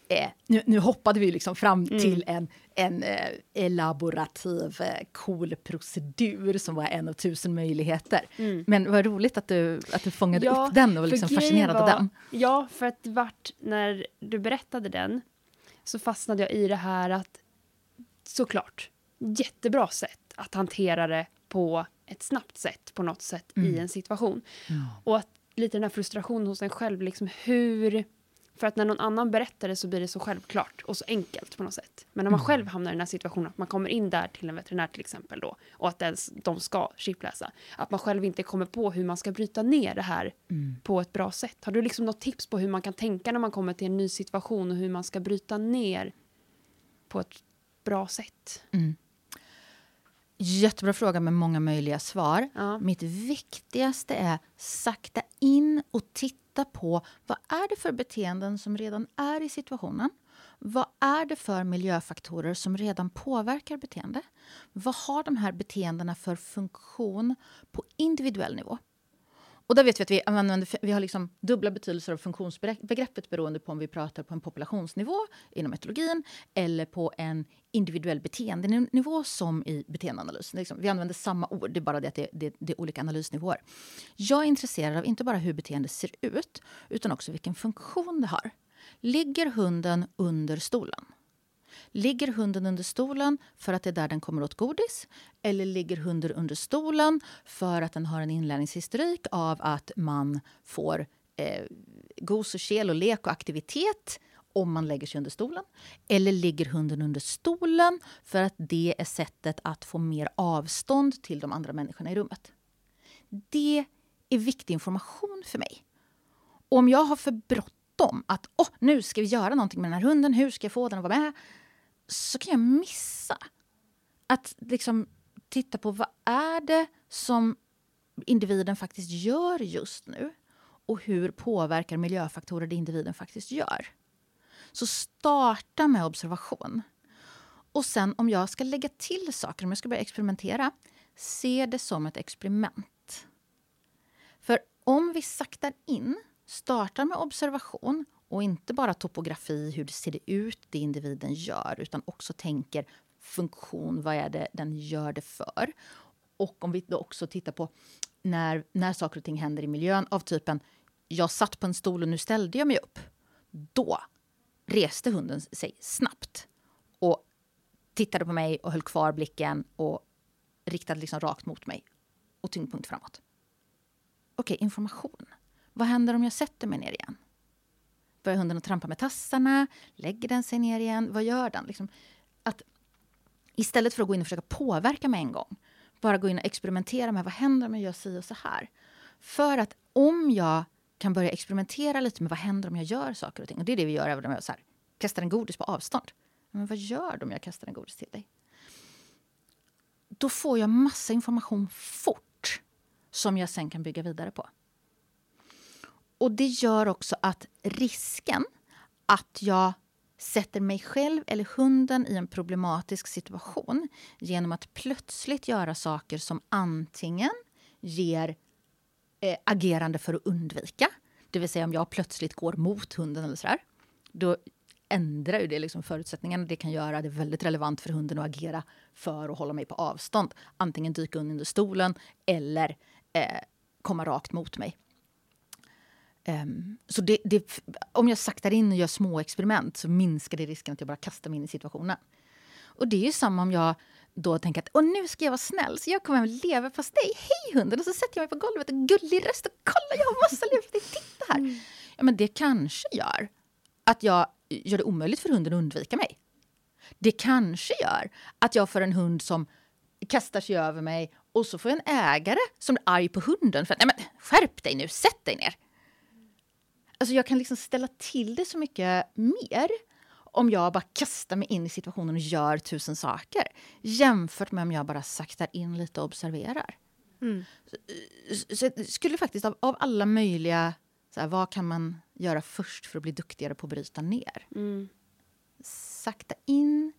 eh, nu, nu, hoppade vi liksom fram mm. till en, en eh, elaborativ, eh, cool procedur som var en av tusen möjligheter. Mm. Men vad roligt att du, att du fångade ja, upp den och liksom fascinerad av den. Ja, för att vart, när du berättade den så fastnade jag i det här att såklart, jättebra sätt att hantera det på ett snabbt sätt på något sätt mm. i en situation. Ja. Och att lite den här frustrationen hos en själv, liksom hur... För att när någon annan berättar det så blir det så självklart och så enkelt på något sätt. Men när man mm. själv hamnar i den här situationen, att man kommer in där till en veterinär till exempel då och att ens, de ska chipläsa, att man själv inte kommer på hur man ska bryta ner det här mm. på ett bra sätt. Har du liksom något tips på hur man kan tänka när man kommer till en ny situation och hur man ska bryta ner på ett bra sätt? Mm. Jättebra fråga med många möjliga svar. Ja. Mitt viktigaste är sakta in och titta på vad är det för beteenden som redan är i situationen. Vad är det för miljöfaktorer som redan påverkar beteende? Vad har de här beteendena för funktion på individuell nivå? Och där vet vi att vi, använder, vi har liksom dubbla betydelser av funktionsbegreppet beroende på om vi pratar på en populationsnivå inom etologin eller på en individuell beteendenivå som i beteendeanalys. Liksom, vi använder samma ord, det är bara det att det, det, det, är olika analysnivåer. Jag är intresserad av inte bara hur beteendet ser ut utan också vilken funktion det har. Ligger hunden under stolen? Ligger hunden under stolen för att det är där den kommer åt godis? Eller ligger hunden under stolen för att den har en inlärningshistorik av att man får eh, gos och kel och lek och aktivitet om man lägger sig under stolen? Eller ligger hunden under stolen för att det är sättet att få mer avstånd till de andra människorna i rummet? Det är viktig information för mig. Och om jag har för bråttom att oh, nu ska vi göra någonting med den här hunden, hur ska jag få den att vara med? Så kan jag missa att liksom titta på vad är det som individen faktiskt gör just nu och hur påverkar miljöfaktorer det individen faktiskt gör. Så starta med observation. Och sen om jag ska lägga till saker, om jag ska börja experimentera, se det som ett experiment. För om vi saktar in, startar med observation och inte bara topografi, hur det ser det ut, det individen gör, utan också tänker funktion, vad är det den gör det för? Och om vi då också tittar på när, när saker och ting händer i miljön av typen jag satt på en stol och nu ställde jag mig upp. Då reste hunden sig snabbt och tittade på mig och höll kvar blicken och riktade liksom rakt mot mig och tyngdpunkt framåt. Okej, okay, information. Vad händer om jag sätter mig ner igen? Börjar hunden att trampa med tassarna? Lägger den sig ner igen? Vad gör den? Liksom att istället för att gå in och försöka påverka med en gång, bara gå in och experimentera med vad händer om jag gör si och så här. För att om jag kan börja experimentera lite med vad händer om jag gör saker och ting. Och det är det vi gör även om jag så här, kastar en godis på avstånd. Men vad gör du om jag kastar en godis till dig? Då får jag massa information fort som jag sen kan bygga vidare på. Och det gör också att risken att jag sätter mig själv eller hunden i en problematisk situation genom att plötsligt göra saker som antingen ger eh, agerande för att undvika. Det vill säga om jag plötsligt går mot hunden eller sådär. Då ändrar ju det liksom förutsättningarna. Det kan göra det väldigt relevant för hunden att agera för att hålla mig på avstånd. Antingen dyka under stolen eller eh, komma rakt mot mig. Um, så det, det, om jag saktar in och gör små experiment så minskar det risken att jag bara kastar mig in i situationen. Och det är ju samma om jag då tänker att och nu ska jag vara snäll så jag kommer hem och leverpastej. Hej hunden! Och så sätter jag mig på golvet och gullig röst och kolla jag har massa leverpastej. Titta här! Mm. Ja, men det kanske gör att jag gör det omöjligt för hunden att undvika mig. Det kanske gör att jag får en hund som kastar sig över mig och så får jag en ägare som är arg på hunden för att nej men skärp dig nu, sätt dig ner. Alltså jag kan liksom ställa till det så mycket mer om jag bara kastar mig in i situationen och gör tusen saker jämfört med om jag bara saktar in lite och observerar. Mm. Så, så jag skulle faktiskt av, av alla möjliga... Så här, vad kan man göra först för att bli duktigare på att bryta ner? Mm. Sakta in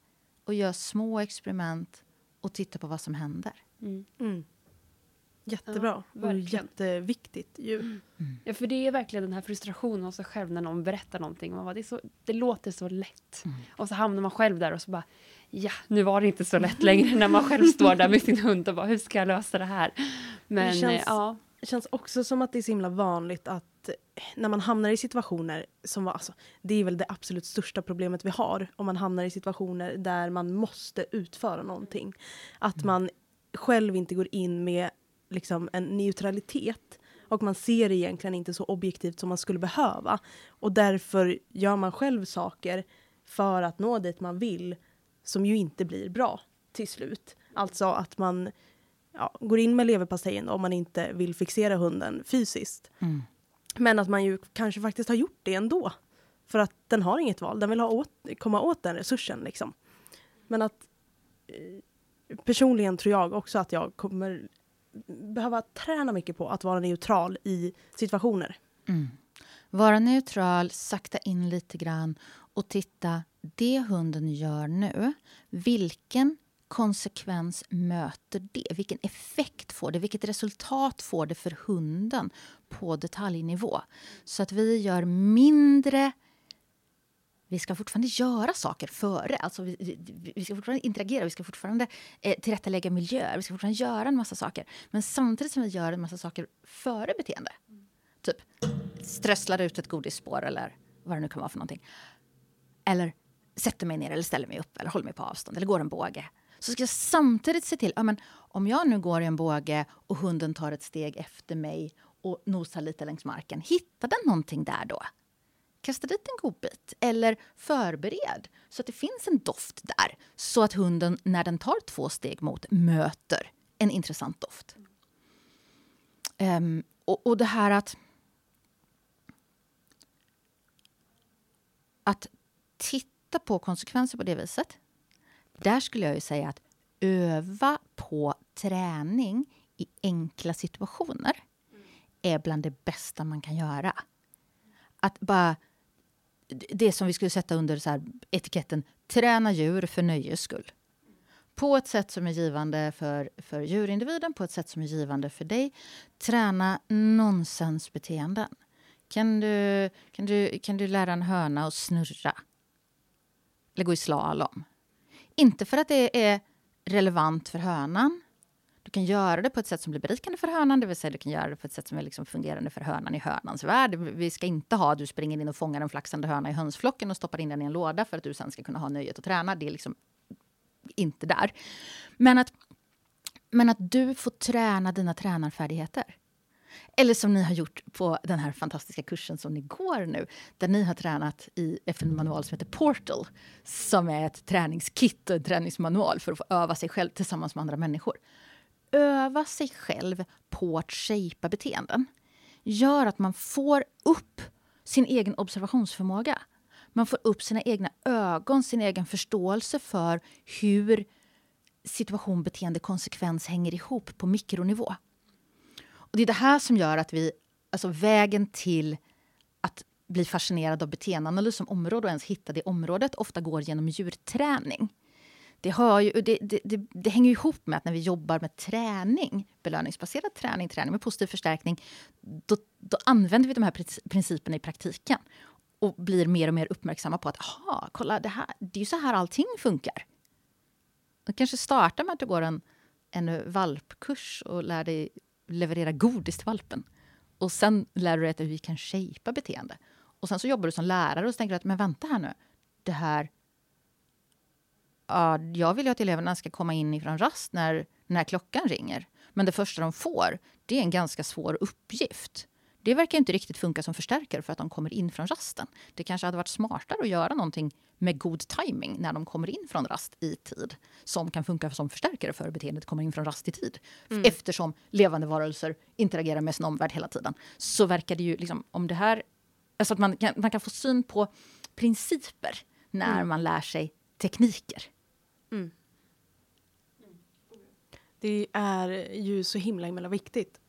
och gör små experiment och titta på vad som händer. Mm. Mm. Jättebra ja, och jätteviktigt ju. Mm. Ja, för det är verkligen den här frustrationen hos sig själv när någon berättar någonting. Man bara, det, är så, det låter så lätt. Mm. Och så hamnar man själv där och så bara, ja, nu var det inte så lätt längre när man själv står där med sin hund och bara, hur ska jag lösa det här? Men det känns, ja. Det känns också som att det är så himla vanligt att när man hamnar i situationer som var, alltså, det är väl det absolut största problemet vi har om man hamnar i situationer där man måste utföra någonting. Att mm. man själv inte går in med liksom en neutralitet och man ser det egentligen inte så objektivt som man skulle behöva. Och därför gör man själv saker för att nå dit man vill som ju inte blir bra till slut. Alltså att man ja, går in med leverpastejen om man inte vill fixera hunden fysiskt. Mm. Men att man ju kanske faktiskt har gjort det ändå. För att den har inget val, den vill ha åt, komma åt den resursen. Liksom. Men att eh, personligen tror jag också att jag kommer behöva träna mycket på att vara neutral i situationer. Mm. Vara neutral, sakta in lite grann och titta, det hunden gör nu, vilken konsekvens möter det? Vilken effekt får det? Vilket resultat får det för hunden på detaljnivå? Så att vi gör mindre vi ska fortfarande göra saker före. Alltså vi, vi ska fortfarande interagera, vi ska fortfarande eh, tillrättalägga miljöer, vi ska fortfarande göra en massa saker. Men samtidigt som vi gör en massa saker före beteende. Typ strösslar ut ett godisspår eller vad det nu kan vara för någonting. Eller sätter mig ner eller ställer mig upp eller håller mig på avstånd eller går en båge. Så ska jag samtidigt se till, ja, men, om jag nu går i en båge och hunden tar ett steg efter mig och nosar lite längs marken, hittar den någonting där då? Kasta dit en godbit. Eller förbered så att det finns en doft där. Så att hunden, när den tar två steg mot, möter en intressant doft. Um, och, och det här att... Att titta på konsekvenser på det viset där skulle jag ju säga att öva på träning i enkla situationer är bland det bästa man kan göra. Att bara... Det som vi skulle sätta under så här, etiketten träna djur för nöjes skull. På ett sätt som är givande för, för djurindividen, på ett sätt som är givande för dig. Träna nonsensbeteenden. Kan du, kan, du, kan du lära en höna att snurra? Eller gå i slalom? Inte för att det är relevant för hönan. Du kan göra det på ett sätt som blir berikande för hönan, det vill säga du kan göra det på ett sätt som är liksom fungerande för hönan i hönans värld. Vi ska inte ha att du springer in och fångar en flaxande höna i hönsflocken och stoppar in den i en låda för att du sen ska kunna ha nöjet att träna. Det är liksom inte där. Men att, men att du får träna dina tränarfärdigheter. Eller som ni har gjort på den här fantastiska kursen som ni går nu, där ni har tränat i en manual som heter Portal, som är ett träningskit och en träningsmanual för att få öva sig själv tillsammans med andra människor. Öva sig själv på att shapea beteenden gör att man får upp sin egen observationsförmåga. Man får upp sina egna ögon, sin egen förståelse för hur situation, beteende, konsekvens hänger ihop på mikronivå. Och det är det här som gör att vi, alltså vägen till att bli fascinerad av beteendeanalys som område och ens hitta det området ofta går genom djurträning. Det, har ju, det, det, det, det, hänger ihop med att när vi jobbar med träning, belöningsbaserad träning, träning med positiv förstärkning, då, då använder vi de här principerna i praktiken och blir mer och mer uppmärksamma på att aha, kolla, det, här, det är ju så här allting funkar. Du kanske startar med att du går en, en valpkurs och lär dig leverera godis till valpen. Och sen lär du dig att vi kan shapea beteende. Och sen så jobbar du som lärare och så tänker du att men vänta här nu, det här... Ja, jag vill ju att eleverna ska komma in ifrån rast när, när klockan ringer. Men det första de får, det är en ganska svår uppgift. Det verkar inte riktigt funka som förstärkare för att de kommer in från rasten. Det kanske hade varit smartare att göra någonting med god timing när de kommer in från rast i tid. Som kan funka som förstärkare för beteendet kommer in från rast i tid. Mm. Eftersom levande varelser interagerar med sin omvärld hela tiden. Så verkar det ju, liksom, om det här... Alltså att man kan, man kan få syn på principer när mm. man lär sig tekniker. Mm. Det är ju så himla, himla viktigt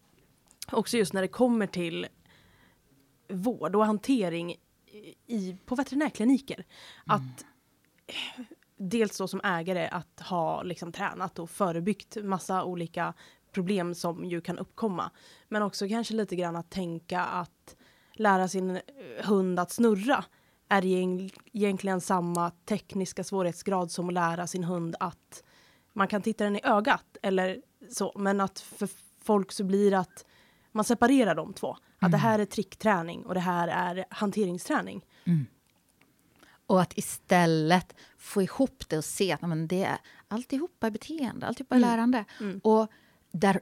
också just när det kommer till vård och hantering i, på veterinärkliniker. Mm. Att dels då som ägare att ha liksom tränat och förebyggt massa olika problem som ju kan uppkomma. Men också kanske lite grann att tänka att lära sin hund att snurra är egentligen samma tekniska svårighetsgrad som att lära sin hund att man kan titta den i ögat eller så. Men att för folk så blir att man separerar de två. Att det här är trickträning och det här är hanteringsträning. Mm. Och att istället få ihop det och se att men det är alltihopa är beteende, alltihopa är mm. lärande. Mm. Och där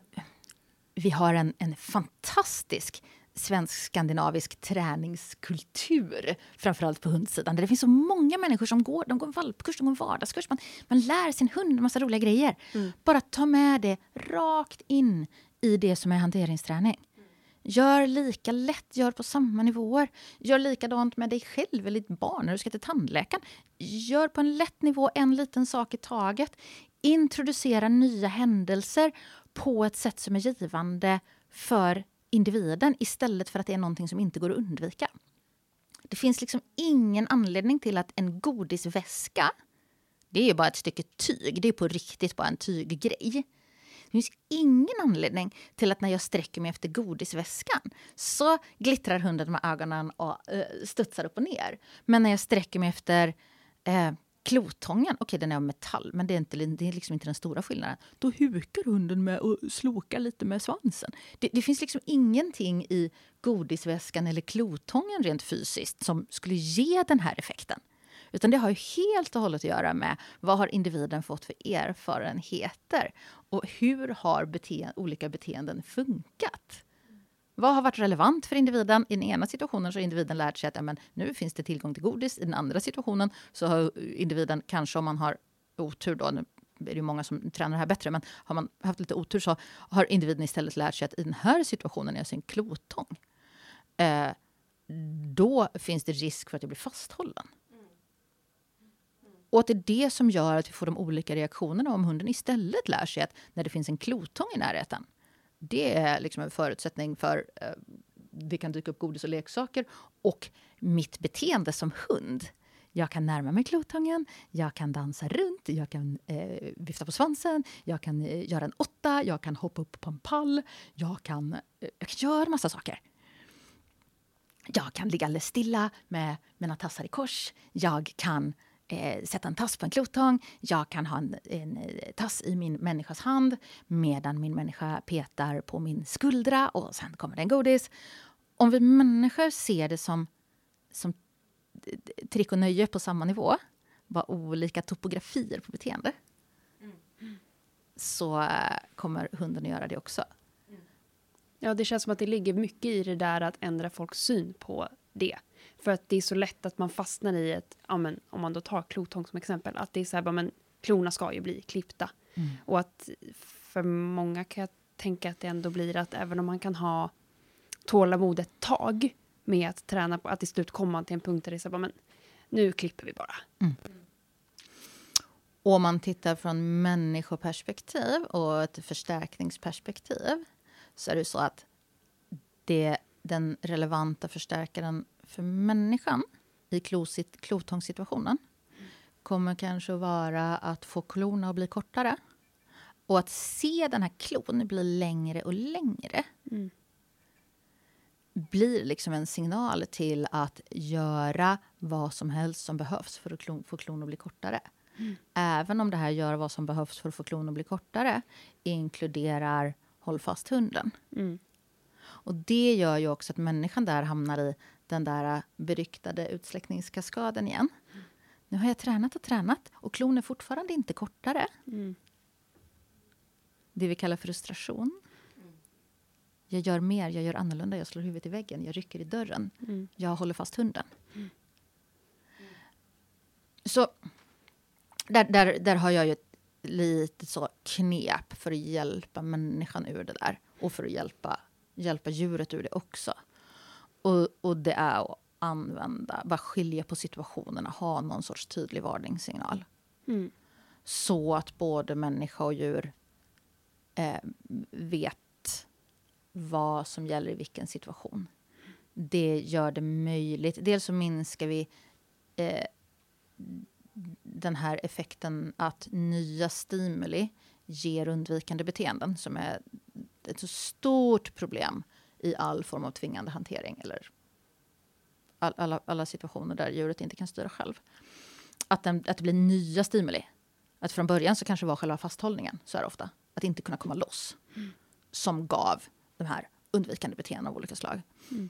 vi har en, en fantastisk svensk-skandinavisk träningskultur, framförallt på hundsidan. Där det finns så många människor som går, de går valpkurs, de går vardagskurs. Man, man lär sin hund en massa roliga grejer. Mm. Bara ta med det rakt in i det som är hanteringsträning. Gör lika lätt, gör på samma nivåer. Gör likadant med dig själv eller ditt barn när du ska till tandläkaren. Gör på en lätt nivå, en liten sak i taget. Introducera nya händelser på ett sätt som är givande för individen istället för att det är någonting som inte går att undvika. Det finns liksom ingen anledning till att en godisväska, det är ju bara ett stycke tyg, det är på riktigt bara en tyggrej. Det finns ingen anledning till att när jag sträcker mig efter godisväskan så glittrar hunden med ögonen och uh, studsar upp och ner. Men när jag sträcker mig efter eh, klotången, okej okay, den är av metall, men det är, inte, det är liksom inte den stora skillnaden. Då hukar hunden med och slokar lite med svansen. Det, det, finns liksom ingenting i godisväskan eller klotången rent fysiskt som skulle ge den här effekten. Utan det har ju helt och hållet att göra med vad har individen fått för erfarenheter och hur har bete olika beteenden funkat? Vad har varit relevant för individen? I den ena situationen så har individen lärt sig att ja, men, nu finns det tillgång till godis. I den andra situationen så har individen, kanske om man har otur då, nu är det många som tränar det här bättre, men har man haft lite otur så har individen istället lärt sig att i den här situationen är jag sin klotång. Eh, då finns det risk för att jag blir fasthållen. Och att det är det som gör att vi får de olika reaktionerna om hunden istället lär sig att när det finns en klotång i närheten, det är liksom en förutsättning för eh, det kan dyka upp godis och leksaker och mitt beteende som hund. Jag kan närma mig klotången, jag kan dansa runt, jag kan eh, vifta på svansen, jag kan eh, göra en åtta, jag kan hoppa upp på en pall, jag kan, eh, jag kan göra massa saker. Jag kan ligga alldeles stilla med mina tassar i kors. Jag kan eh, sätta en tass på en klotång. Jag kan ha en, en, eh, tass i min människas hand medan min människa petar på min skuldra och sen kommer det en godis. Om vi människor ser det som, som trick och nöje på samma nivå, bara olika topografier på beteende, mm. så eh, kommer hunden att göra det också. Ja, det känns som att det ligger mycket i det där att ändra folks syn på det. För att det är så lätt att man fastnar i ett, ja, men, om man då tar klotång som exempel, att det är så här, men klorna ska ju bli klippta. Mm. Och att för många kan jag tänka att det ändå blir att även om man kan ha tålamod ett tag med att träna på att till slut komma till en punkt där det är så här, men nu klipper vi bara. Mm. Och om man tittar från människoperspektiv och ett förstärkningsperspektiv så är det så att det, den relevanta förstärkaren för människan i klotångssituationen kommer kanske att vara att få klorna att bli kortare. Och att se den här klon bli längre och längre mm. blir liksom en signal till att göra vad som helst som behövs för att klon, få klon att bli kortare. Mm. Även om det här gör vad som behövs för att få klon att bli kortare inkluderar håll fast hunden. Mm. Och det gör ju också att människan där hamnar i den där beryktade utsläckningskaskaden igen. Mm. Nu har jag tränat och tränat och klon är fortfarande inte kortare. Mm. Det vi kallar frustration. Jag gör mer, jag gör annorlunda, jag slår huvudet i väggen, jag rycker i dörren. Mm. Jag håller fast hunden. Mm. Så där, där, där har jag ju ett lite så knep för att hjälpa människan ur det där. Och för att hjälpa, hjälpa djuret ur det också. Och, och det är att använda, bara skilja på situationerna, ha någon sorts tydlig varningssignal. Mm. Så att både människa och djur eh, vet vad som gäller i vilken situation. Det gör det möjligt. Dels så minskar vi eh, den här effekten att nya stimuli ger undvikande beteenden som är ett så stort problem i all form av tvingande hantering eller all, alla, alla situationer där djuret inte kan styra själv. Att, den, att det blir nya stimuli. Att från början så kanske var själva fasthållningen, så är det ofta, att inte kunna komma loss, mm. som gav de här undvikande beteenden av olika slag. Mm.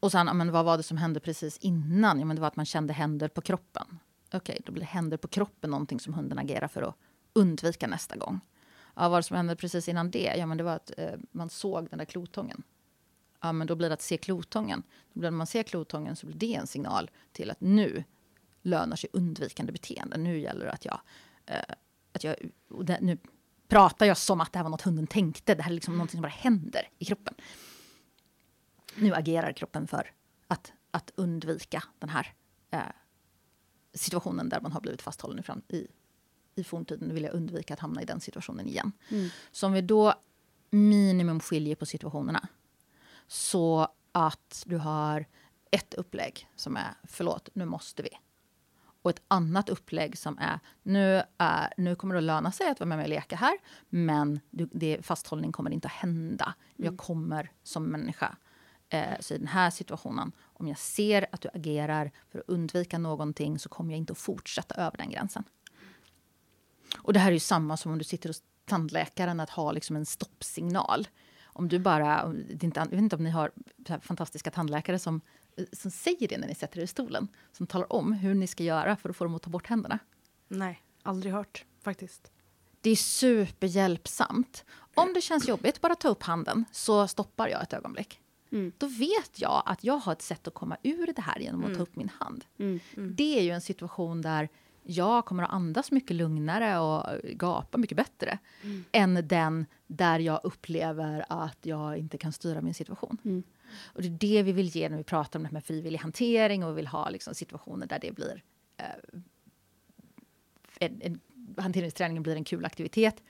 Och sen, men vad var det som hände precis innan? Ja, men det var att man kände händer på kroppen. Okej, okay, då blir händer på kroppen någonting som hunden agerar för att undvika nästa gång. Ja, vad som hände precis innan det? Ja, men det var att eh, man såg den där klotången. Ja, men då blir det att se klotången. Då blir, när man ser klotången så blir det en signal till att nu lönar sig undvikande beteende. Nu gäller det att jag... Eh, att jag det, nu pratar jag som att det här var något hunden tänkte. Det här är liksom mm. som bara händer i kroppen. Nu agerar kroppen för att, att undvika den här eh, situationen där man har blivit fasthållen fram, i, i forntiden vill jag undvika att hamna i den situationen igen. Mm. Så om vi då minimum skiljer på situationerna så att du har ett upplägg som är förlåt, nu måste vi. Och ett annat upplägg som är nu, är, nu kommer det att löna sig att vara med mig och leka här men du, det, fasthållning kommer inte att hända. Mm. Jag kommer som människa Eh, så i den här situationen, om jag ser att du agerar för att undvika någonting så kommer jag inte att fortsätta över den gränsen. Och det här är ju samma som om du sitter hos tandläkaren, att ha liksom en stoppsignal. Om du bara, inte, jag vet inte om ni har fantastiska tandläkare som, som säger det när ni sätter er i stolen. Som talar om hur ni ska göra för att få dem att ta bort händerna. Nej, aldrig hört faktiskt. Det är superhjälpsamt. Om det känns jobbigt, bara ta upp handen så stoppar jag ett ögonblick. Mm. Då vet jag att jag har ett sätt att komma ur det här genom att mm. ta upp min hand. Mm. mm. Det är ju en situation där jag kommer att andas mycket lugnare och gapa mycket bättre mm. än den där jag upplever att jag inte kan styra min situation. Mm. Och det är det vi vill ge när vi pratar om det här med frivillig hantering och vi vill ha liksom situationer där det blir eh, en, en, hanteringsträningen blir en kul aktivitet.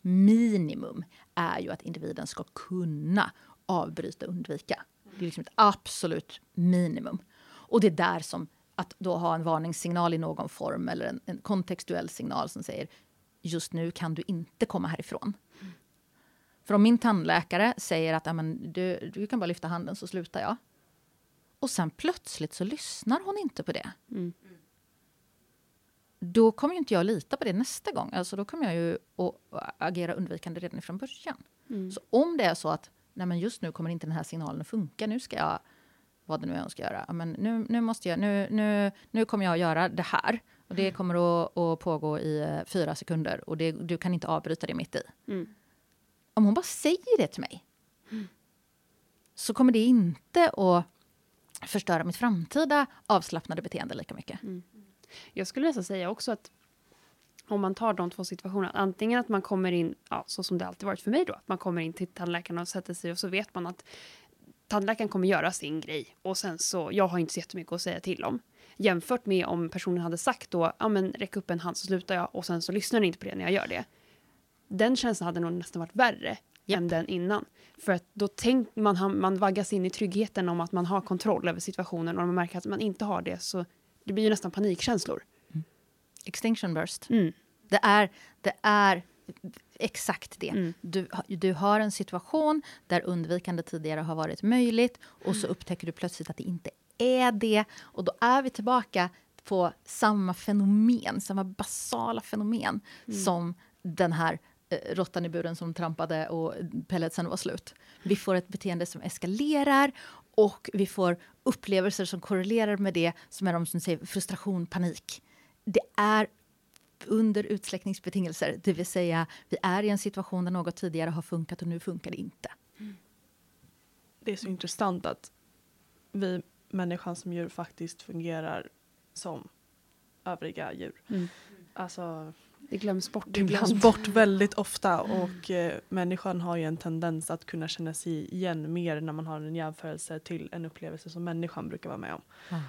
Minimum är ju att individen ska kunna avbryta och undvika. Det är liksom ett absolut minimum. Och det är där som att då ha en varningssignal i någon form eller en, en kontextuell signal som säger just nu kan du inte komma härifrån. Mm. För om min tandläkare säger att du, du kan bara lyfta handen så slutar jag. Och sen plötsligt så lyssnar hon inte på det. Mm. Då kommer inte jag lita på det nästa gång. Alltså då kommer jag ju att agera undvikande redan från början. Mm. Så om det är så att nej men just nu kommer inte den här signalen att funka, nu ska jag vad det nu är hon ska göra. Men nu, nu, måste jag, nu, nu, nu kommer jag att göra det här. Och det mm. kommer att, att pågå i eh, fyra sekunder och det, du kan inte avbryta det mitt i. Mm. Om hon bara säger det till mig mm. så kommer det inte att förstöra mitt framtida avslappnade beteende lika mycket. Mm. Jag skulle nästan säga också att om man tar de två situationerna, antingen att man kommer in, ja, så som det alltid varit för mig då, att man kommer in till tandläkaren och sätter sig och så vet man att tandläkaren kommer göra sin grej och sen så, jag har inte så jättemycket att säga till om. Jämfört med om personen hade sagt då, ja men räck upp en hand så slutar jag och sen så lyssnar ni inte på det när jag gör det. Den känslan hade nog nästan varit värre yep. än den innan. För att då tänk, man, man vaggas in i tryggheten om att man har kontroll över situationen och om man märker att man inte har det så det blir ju nästan panikkänslor. Mm. Extinction burst. Mm. Det, är, det är exakt det. Mm. Du, du har en situation där undvikande tidigare har varit möjligt och så upptäcker du plötsligt att det inte är det. Och då är vi tillbaka på samma fenomen, samma basala fenomen mm. som den här eh, råttan i buren som trampade och pelletsen var slut. Vi får ett beteende som eskalerar och vi får upplevelser som korrelerar med det som är de som säger frustration, panik. Det är under utsläckningsbetingelser, det vill säga vi är i en situation där något tidigare har funkat och nu funkar det inte. Det är så intressant att vi människan som djur faktiskt fungerar som övriga djur. Mm. Alltså, det glöms bort Det glöms bort väldigt ofta och eh, människan har ju en tendens att kunna känna sig igen mer när man har en jämförelse till en upplevelse som människan brukar vara med om. Mm.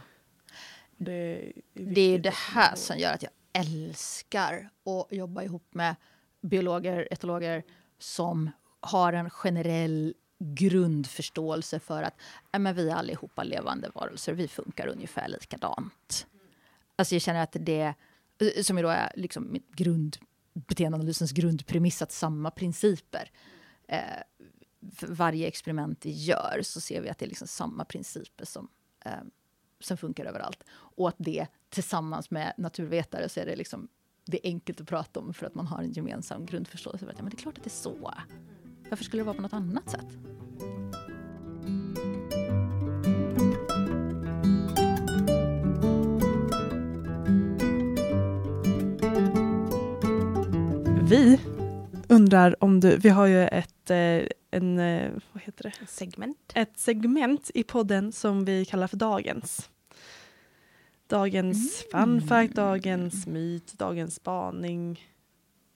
Det, är det är det här som gör att jag älskar att jobba ihop med biologer, etologer som har en generell grundförståelse för att äh, men vi är allihopa levande varelser, vi funkar ungefär likadant. Alltså jag känner att det, eh, som ju då är liksom mitt grund, beteendeanalysens grundpremiss, att samma principer. Eh, för varje experiment vi gör så ser vi att det är liksom samma principer som, eh, som funkar överallt. Och att det tillsammans med naturvetare så är det liksom det är enkelt att prata om för att man har en gemensam grundförståelse. ja, men det är klart att det är så. Varför skulle det vara på något annat sätt? Vi undrar om du, vi har ju ett, eh, en, eh, vad heter det? segment. Ett segment i podden som vi kallar för Dagens. Dagens mm. fun fact, dagens myt, dagens spaning.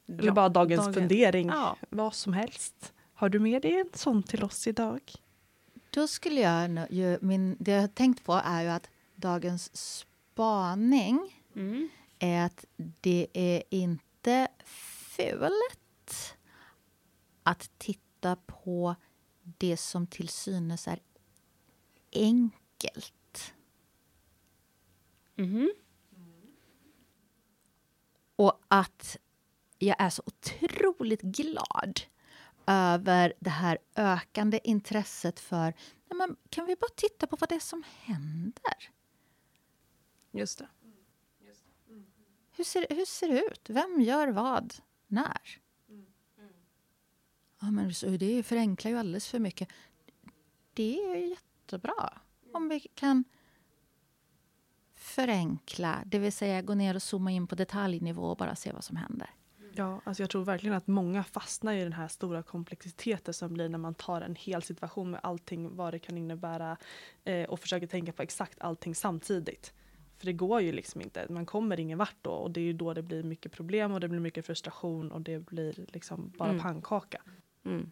Eller ja, bara dagens dagen. fundering. Ja. Vad som helst. Har du med dig en sån till oss idag? Då skulle jag ju, min, det jag har tänkt på är ju att dagens spaning mm. är att det är inte fult att titta på det som till synes är enkelt Mm. Och att jag är så otroligt glad över det här ökande intresset för nej men, kan vi bara titta på vad det är som händer? Just det. Hur, ser, hur ser det ut? Vem gör vad? När? Ja, men det förenklar ju alldeles för mycket. Det är jättebra om vi kan förenkla, det vill säga gå ner och zooma in på detaljnivå och bara se vad som händer. Ja, alltså jag tror verkligen att många fastnar i den här stora komplexiteten som blir när man tar en hel situation med allting vad det kan innebära eh, och försöker tänka på exakt allting samtidigt. För det går ju liksom inte, man kommer ingen vart då och det är ju då det blir mycket problem och det blir mycket frustration och det blir liksom bara mm. pannkaka. Mm.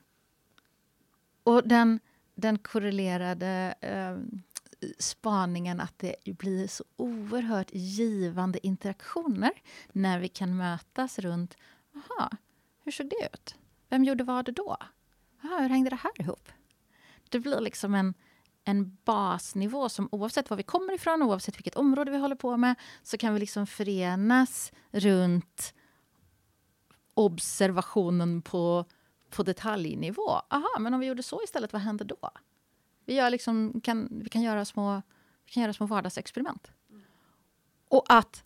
Och den, den korrelerade eh, spaningen att det blir så oerhört givande interaktioner när vi kan mötas runt Aha, hur såg det ut? Vem gjorde vad då? Aha, hur hängde det här ihop? Det blir liksom en, en basnivå som oavsett var vi kommer ifrån, oavsett vilket område vi håller på med, så kan vi liksom förenas runt observationen på, på detaljnivå. Aha, men om vi gjorde så istället, vad händer då? Vi, gör liksom, kan, vi, kan göra små, vi kan göra små vardagsexperiment. Och att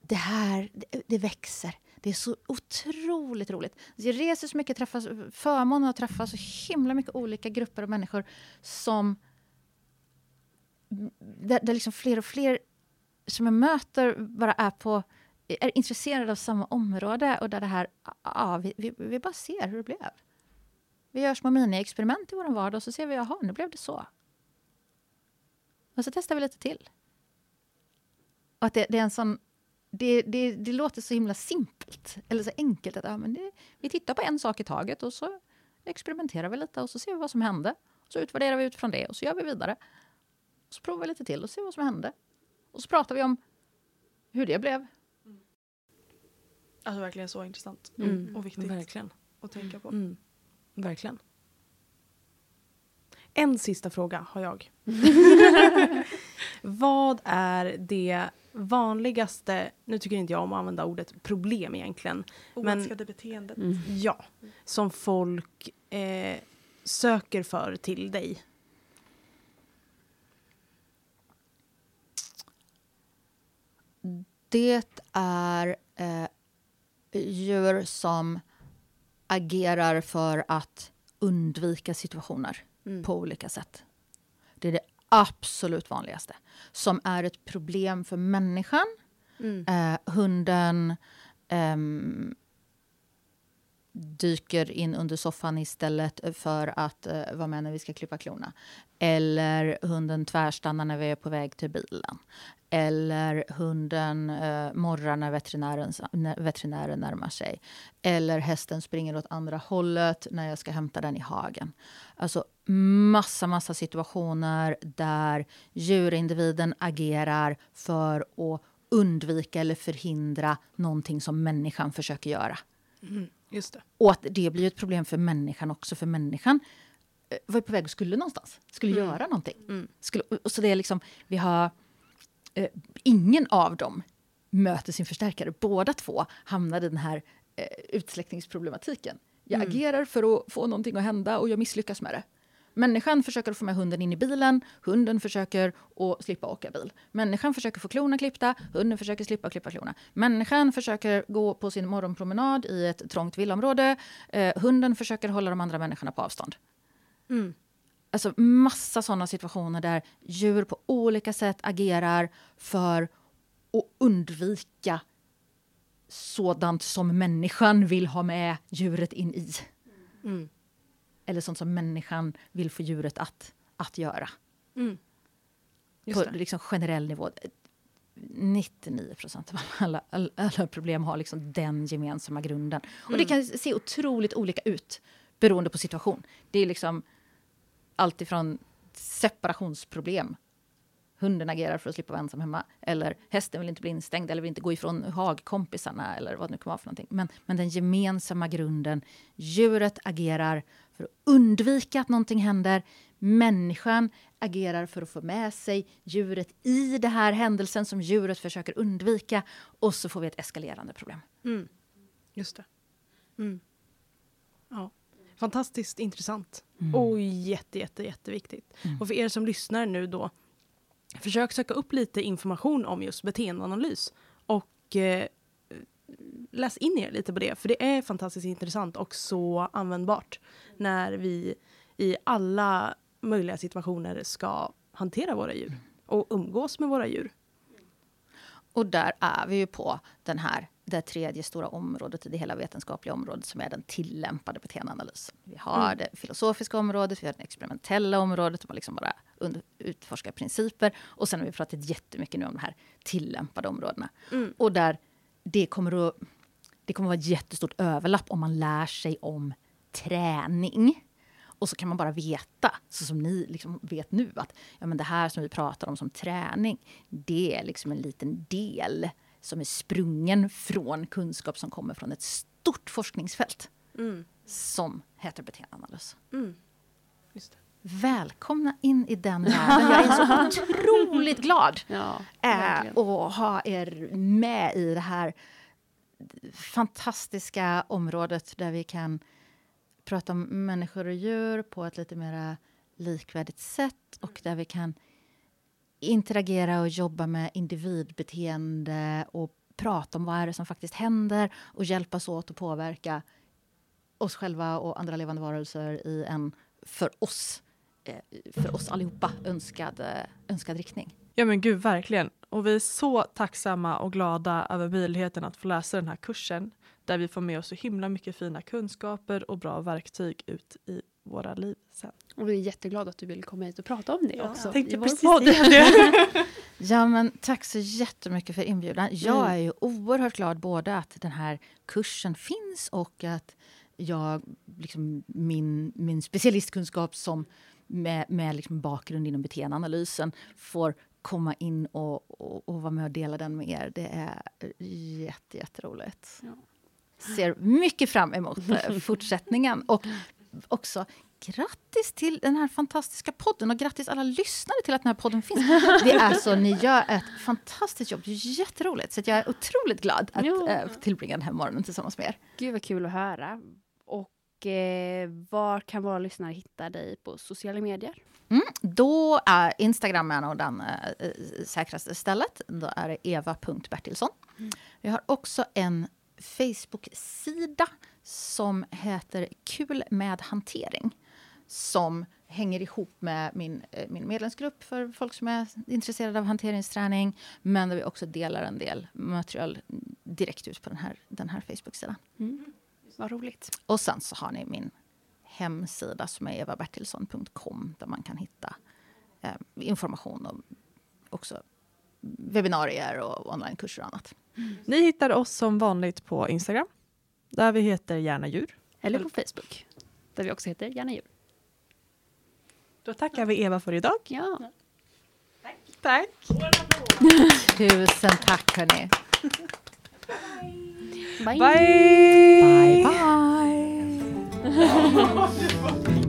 det här, det, det växer. Det är så otroligt roligt. Jag reser så mycket, träffas, förmånen att träffa så himla mycket olika grupper av människor som... Där, där liksom fler och fler som jag möter bara är på är intresserade av samma område och där det här, ja, vi, vi, vi bara ser hur det blev. Vi gör små mini-experiment i vår vardag och så ser vi, jaha, nu blev det så. Och så testar vi lite till. Och att det, det är en sån det, det, det, låter så himla simpelt, eller så enkelt. att ja, men det, Vi tittar på en sak i taget och så experimenterar vi lite och så ser vi vad som hände. Så utvärderar vi utifrån det och så gör vi vidare. Och så provar vi lite till och ser vad som hände. Och så pratar vi om hur det blev. Alltså verkligen så intressant mm. och viktigt verkligen. att tänka på. Mm. Verkligen. En sista fråga har jag. Vad är det vanligaste, nu tycker inte jag om att använda ordet problem egentligen. Oönskade beteendet. Mm. Ja, som folk eh, söker för till dig. Det är eh, djur som agerar för att undvika situationer mm. på olika sätt. Det är det absolut vanligaste. Som är ett problem för människan. Mm. Eh, hunden eh, dyker in under soffan istället för att eh, vara med när vi ska klippa klorna. Eller hunden tvärstannar när vi är på väg till bilen. Eller hunden eh, morrar när veterinären, när veterinären närmar sig. Eller hästen springer åt andra hållet när jag ska hämta den i hagen. Alltså massa, massa situationer där djurindividen agerar för att undvika eller förhindra någonting som människan försöker göra. Mm, just det. Och att det blir ett problem för människan också, för människan eh, var på väg och skulle någonstans, skulle mm. göra någonting. Mm. Skulle, och så det är liksom, vi har eh, ingen av dem möter sin förstärkare. Båda två hamnar i den här eh, utsläckningsproblematiken. Jag mm. agerar för att få någonting att hända och jag misslyckas med det. Människan försöker få med hunden in i bilen, hunden försöker att slippa åka bil. Människan försöker få klorna klippta, hunden försöker slippa klippa klorna. Människan försöker gå på sin morgonpromenad i ett trångt villaområde. Eh, hunden försöker hålla de andra människorna på avstånd. Mm. Alltså massa sådana situationer där djur på olika sätt agerar för att undvika sådant som människan vill ha med djuret in i. Mm. Eller sånt som människan vill få djuret att, att göra. Mm. På liksom generell nivå. 99 procent av alla, alla, alla, problem har liksom den gemensamma grunden. Och det mm. kan se otroligt olika ut beroende på situation. Det är liksom allt ifrån separationsproblem. Hunden agerar för att slippa vara ensam hemma. Eller hästen vill inte bli instängd eller vill inte gå ifrån hagkompisarna. Eller vad det nu kan vara för någonting. Men, men den gemensamma grunden. Djuret agerar för att undvika att någonting händer. Människan agerar för att få med sig djuret i den här händelsen som djuret försöker undvika. Och så får vi ett eskalerande problem. Mm. Just det. Mm. Ja. Fantastiskt intressant. Mm. Och jätte, jätte, jätteviktigt. Mm. Och för er som lyssnar nu då, försök söka upp lite information om just beteendeanalys. Och eh, läs in er lite på det, för det är fantastiskt intressant och så användbart när vi i alla möjliga situationer ska hantera våra djur och umgås med våra djur. Och där är vi ju på den här, det tredje stora området i det hela vetenskapliga området som är den tillämpade beteendeanalysen. Vi har mm. det filosofiska området, vi har det experimentella området, man liksom bara utforskar principer. Och sen har vi pratat jättemycket nu om de här tillämpade områdena. Mm. Och där det kommer att det kommer att vara ett jättestort överlapp om man lär sig om träning Och så kan man bara veta, så som ni liksom vet nu, att ja, men det här som vi pratar om som träning, det är liksom en liten del som är sprungen från kunskap som kommer från ett stort forskningsfält mm. som heter beteendeanalys. Mm. Välkomna in i den världen. Jag är så otroligt glad ja, äh, att ha er med i det här fantastiska området där vi kan prata om människor och djur på ett lite mer likvärdigt sätt och där vi kan interagera och jobba med individbeteende och prata om vad är det som faktiskt händer och hjälpas åt att påverka oss själva och andra levande varelser i en för oss, eh, för oss allihopa önskad, eh, önskad riktning. Ja men gud, verkligen. Och vi är så tacksamma och glada över möjligheten att få läsa den här kursen där vi får med oss så himla mycket fina kunskaper och bra verktyg ut i våra liv sen. Och vi är jätteglada att du ville komma hit och prata om det ja, också. Tänkte precis det. ja, men tack så jättemycket för inbjudan. Jag mm. är ju oerhört glad både att den här kursen finns och att jag, liksom, min, min specialistkunskap som med, med liksom bakgrund inom beteendeanalysen får komma in och, och, och, vara med och dela den med er. Det är jätte, jätteroligt. Ja. Ser mycket fram emot eh, fortsättningen. Och också grattis till den här fantastiska podden och grattis alla lyssnare till att den här podden finns. Det är så, ni gör ett fantastiskt jobb, jätteroligt. Så jag är otroligt glad att ja. äh, tillbringa den här morgonen tillsammans med er. Gud vad kul att höra. Och eh, var kan våra lyssnare hitta dig på sociala medier? Mm, då är Instagram är nog den äh, säkraste stället. Då är det eva.bertilsson. Mm. Vi har också en Facebook-sida som heter Kul med hantering som hänger ihop med min, eh, min medlemsgrupp för folk som är intresserade av hanteringsträning men där vi också delar en del material direkt ut på den här, den här Facebook-sidan. Mm. Vad roligt. Och sen så har ni min hemsida som är evabertilsson.com där man kan hitta eh, information om också webbinarier och onlinekurser och annat. Mm. Ni hittar oss som vanligt på Instagram där vi heter Gärna djur. Eller på Facebook där vi också heter Gärna djur. Då tackar vi Eva för idag. Ja. Tack. Tack. Tusen tack hörni. Bye. Bye. Bye. bye. 哈哈哈